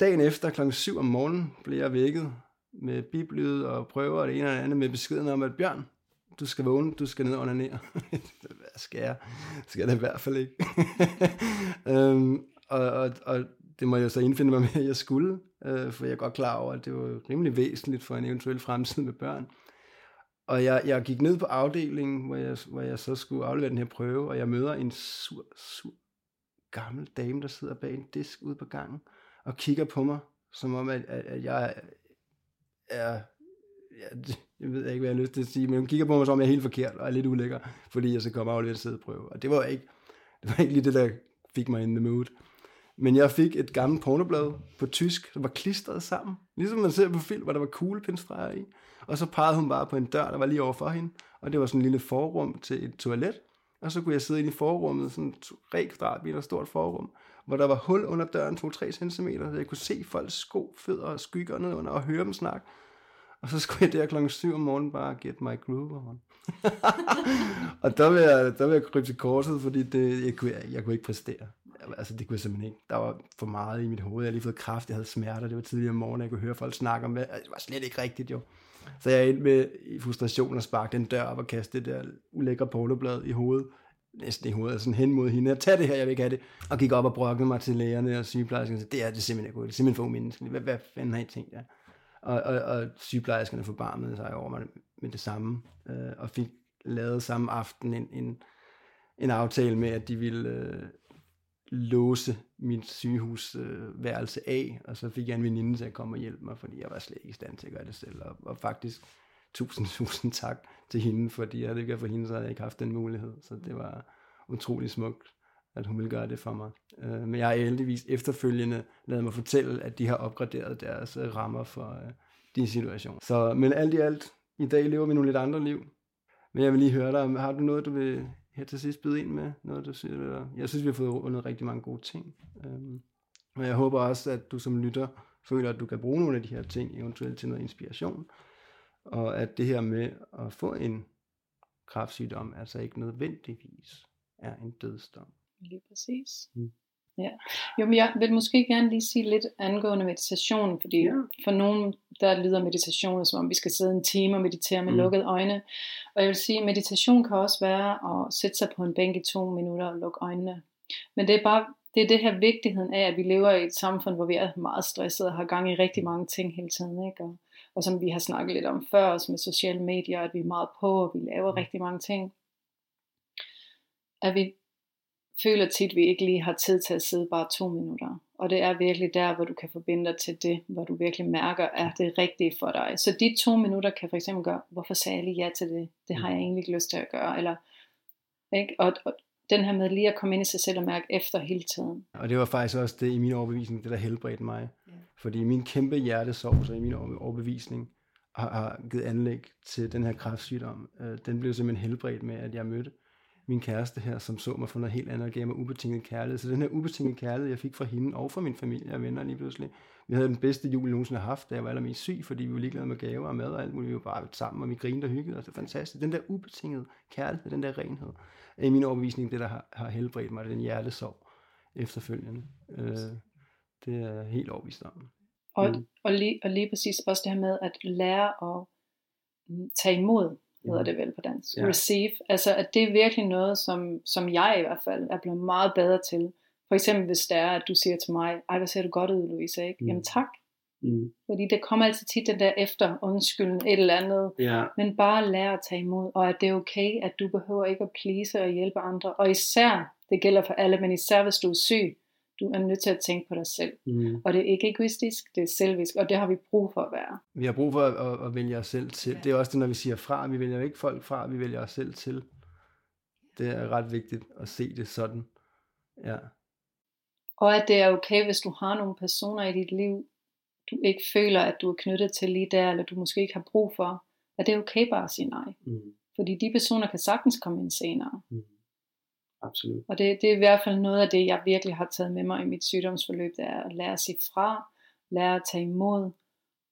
S1: Dagen efter kl. 7 om morgenen blev jeg vækket med biblyd og prøver og det ene og det andet med beskeden om, at Bjørn, du skal vågne, du skal ned og onanere. Hvad skal jeg? Skal jeg det i hvert fald ikke. øhm, og, og, og det må jeg så indfinde mig med, at jeg skulle, øh, for jeg er godt klar over, at det var rimelig væsentligt for en eventuel fremtid med børn. Og jeg, jeg gik ned på afdelingen, hvor jeg, hvor jeg så skulle aflevere den her prøve, og jeg møder en sur, sur gammel dame, der sidder bag en disk ude på gangen, og kigger på mig, som om, at, at, at jeg er, ja, jeg ved ikke, hvad jeg har lyst til at sige, men hun kigger på mig, som om jeg er helt forkert, og er lidt ulækker, fordi jeg så kommer og aflevere en sædeprøve. Og det var ikke, det var ikke lige det, der fik mig in the mood. Men jeg fik et gammelt pornoblad på tysk, der var klistret sammen. Ligesom man ser på film, hvor der var kuglepindstreger i. Og så pegede hun bare på en dør, der var lige over for hende. Og det var sådan en lille forrum til et toilet. Og så kunne jeg sidde inde i forrummet, sådan et rekvadratmeter stort forrum, hvor der var hul under døren 2-3 cm, så jeg kunne se folks sko, fødder og skygger ned under og høre dem snakke. Og så skulle jeg der klokken 7 om morgenen bare get my groove on. og der vil, jeg, der vil jeg krybe til korset, fordi det, jeg, kunne, jeg, jeg kunne ikke præstere. Altså det kunne jeg simpelthen ikke. Der var for meget i mit hoved. Jeg havde lige fået kraft, jeg havde smerter. Det var tidligere om morgenen, jeg kunne høre folk snakke om det. Altså, det var slet ikke rigtigt jo. Så jeg endte med i frustration at sparke den dør op og kaste det der ulækre poloblad i hovedet. Næsten i hovedet, sådan hen mod hende. og tag det her, jeg vil ikke have det. Og gik op og brokkede mig til lægerne og sygeplejerskerne. Det er det simpelthen ikke Det er simpelthen for umenneskeligt. Hvad, hvad fanden har I tænkt jer? Og, og, og sygeplejerskerne forbarmede sig over mig med det samme. Øh, og fik lavet samme aften en, en, en aftale med, at de ville øh, låse mit sygehusværelse øh, af, og så fik jeg en veninde til at komme og hjælpe mig, fordi jeg var slet ikke i stand til at gøre det selv, og, og faktisk tusind, tusind tak til hende, fordi jeg havde ikke været for hende, så havde jeg ikke haft den mulighed, så det var utrolig smukt, at hun ville gøre det for mig. Øh, men jeg har heldigvis efterfølgende lavet mig fortælle, at de har opgraderet deres øh, rammer for øh, din situation. Så, men alt i alt, i dag lever vi nogle lidt andre liv, men jeg vil lige høre dig, har du noget, du vil her til sidst byde ind med? Noget, du siger, jeg synes, vi har fået rundet rigtig mange gode ting. Øhm, og jeg håber også, at du som lytter føler, at du kan bruge nogle af de her ting, eventuelt til noget inspiration. Og at det her med at få en kraftsygdom, altså ikke nødvendigvis er en dødsdom.
S2: Lige præcis. Mm. Ja. Jo, men jeg vil måske gerne lige sige lidt angående meditation, fordi ja. for nogen, der lyder meditation, som om vi skal sidde en time og meditere med mm. lukkede øjne. Og jeg vil sige, at meditation kan også være at sætte sig på en bænk i to minutter og lukke øjnene. Men det er bare det, er det her vigtigheden af, at vi lever i et samfund, hvor vi er meget stresset og har gang i rigtig mange ting hele tiden. Ikke? Og, og som vi har snakket lidt om før, også med sociale medier, at vi er meget på, og vi laver mm. rigtig mange ting. At vi føler tit, at vi ikke lige har tid til at sidde bare to minutter. Og det er virkelig der, hvor du kan forbinde dig til det, hvor du virkelig mærker, at det er rigtigt for dig. Så de to minutter kan for eksempel gøre, hvorfor sagde jeg lige ja til det? Det har jeg egentlig ikke lyst til at gøre. Eller, ikke? Og, og den her med lige at komme ind i sig selv og mærke efter hele tiden.
S1: Og det var faktisk også det i min overbevisning, det der helbredte mig. Ja. Fordi min kæmpe hjertesorg, så i min overbevisning, har, har givet anlæg til den her kræftsygdom. Øh, den blev simpelthen helbredt med, at jeg mødte min kæreste her, som så mig for noget helt andet og gav mig ubetinget kærlighed. Så den her ubetinget kærlighed, jeg fik fra hende og fra min familie og venner lige pludselig. Vi havde den bedste jul, jeg nogensinde har haft, da jeg var allermest syg, fordi vi var ligeglade med gaver og mad og alt muligt. Vi var bare sammen, og vi grinede og hyggede os. Det er fantastisk. Den der ubetingede kærlighed, den der renhed, er i min overbevisning det, der har, har helbredt mig, den hjertesorg efterfølgende. Øh, det er helt overbevist om.
S2: Og, mm. og, lige, og lige præcis også det her med at lære at tage imod hedder det vel på dansk, ja. receive, altså at det er virkelig noget, som, som jeg i hvert fald er blevet meget bedre til. For eksempel hvis det er, at du siger til mig, ej, hvad ser du godt ud, Louise, ikke? Mm. Jamen tak. Mm. Fordi det kommer altid tit den der efter undskylden et eller andet. Ja. Men bare lære at tage imod, og at det er okay, at du behøver ikke at please og hjælpe andre. Og især, det gælder for alle, men især hvis du er syg, du er nødt til at tænke på dig selv. Mm. Og det er ikke egoistisk, det er selvisk, og det har vi brug for at være.
S1: Vi har brug for at, at, at vælge os selv til. Ja. Det er også det, når vi siger fra. Vi vælger ikke folk fra, vi vælger os selv til. Det er ret vigtigt at se det sådan. Ja.
S2: Og at det er okay, hvis du har nogle personer i dit liv, du ikke føler, at du er knyttet til lige der, eller du måske ikke har brug for, at det er okay bare at sige nej. Mm. Fordi de personer kan sagtens komme ind senere. Mm.
S1: Absolut.
S2: Og det, det er i hvert fald noget af det, jeg virkelig har taget med mig i mit sygdomsforløb, det er at lære at sige fra, lære at tage imod,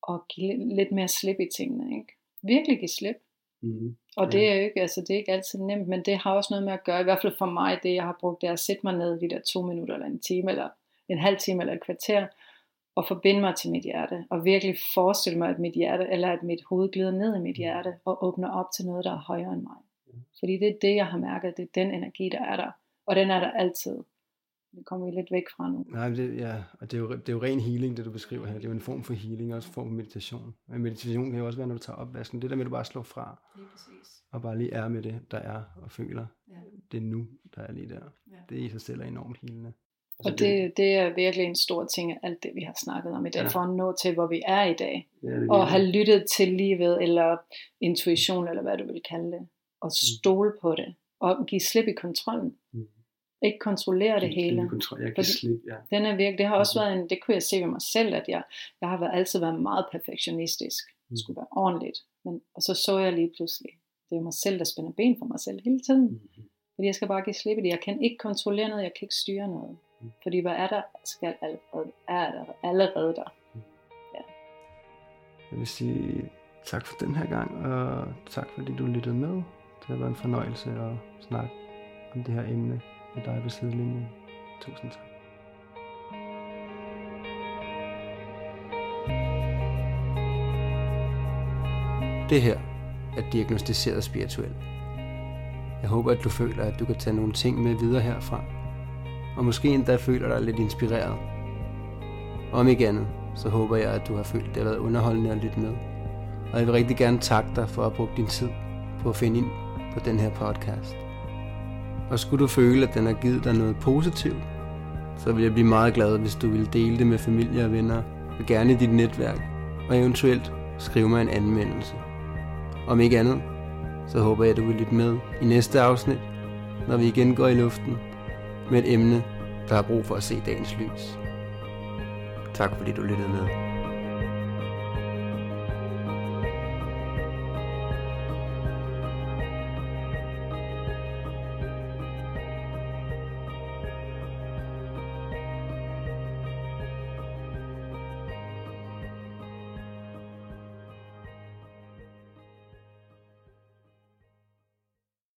S2: og give lidt mere slip i tingene. Ikke? Virkelig give slip. Mm. Og det er jo ikke, altså det er ikke altid nemt, men det har også noget med at gøre, i hvert fald for mig, det jeg har brugt, det er at sætte mig ned de der to minutter, eller en time, eller en halv time, eller et kvarter, og forbinde mig til mit hjerte, og virkelig forestille mig, at mit hjerte, eller at mit hoved glider ned i mit hjerte, og åbner op til noget, der er højere end mig. Fordi det er det, jeg har mærket, det er den energi, der er der. Og den er der altid. Det kommer vi lidt væk fra nu.
S1: Nej, det, ja, og det er, jo, det er jo ren healing, det du beskriver her. Det er jo en form for healing, også en form for meditation. Men meditation kan jo også være, når du tager opvasken. Det der med, at du bare slår fra.
S2: Lige præcis.
S1: Og bare lige er med det, der er, og føler.
S2: Ja.
S1: Det er nu, der er lige der.
S2: Ja.
S1: Det i sig selv er enormt healende. Altså,
S2: Og det, det er virkelig en stor ting af alt det, vi har snakket om i dag,
S1: Ja.
S2: for at nå til, hvor vi er i dag.
S1: er det
S2: Og have lyttet til livet, eller intuition, eller hvad du vil kalde det. Og stole på det. Og give slip i kontrollen.
S1: Mm.
S2: Ikke kontrollere det hele.
S1: Jeg kan slippe, ja.
S2: Den er virkelig, det har også
S1: Mhm.
S2: været en, det kunne jeg se ved mig selv, at jeg, jeg har været, altid været meget perfektionistisk. Det
S1: Mhm.
S2: skulle være ordentligt. Men, og så så jeg lige pludselig, det er mig selv, der spænder ben for mig selv hele tiden.
S1: Mhm.
S2: Fordi jeg skal bare give slip i det. Jeg kan ikke kontrollere noget, jeg kan ikke styre noget.
S1: Mm.
S2: Fordi hvad er der, skal allerede, er der allerede der.
S1: Jeg vil sige tak for den her gang, og tak fordi du lyttede med. Det har været en fornøjelse at snakke om det her emne med dig ved sidelinjen. Tusind tak. Det her er diagnostiseret spirituelt. Jeg håber, at du føler, at du kan tage nogle ting med videre herfra, og måske endda føler dig lidt inspireret. Om ikke andet, så håber jeg, at du har følt, at det har været underholdende at lytte med. Og jeg vil rigtig gerne takke dig for at bruge din tid på at finde ind på den her podcast. Og skulle du føle, at den har givet dig noget positivt, så vil jeg blive meget glad, hvis du vil dele det med familie og venner, og gerne i dit netværk, og eventuelt skrive mig en anmeldelse. Om ikke andet, så håber jeg, at du vil lytte med i næste afsnit, når vi igen går i luften med et emne, der har brug for at se dagens lys. Tak fordi du lyttede med.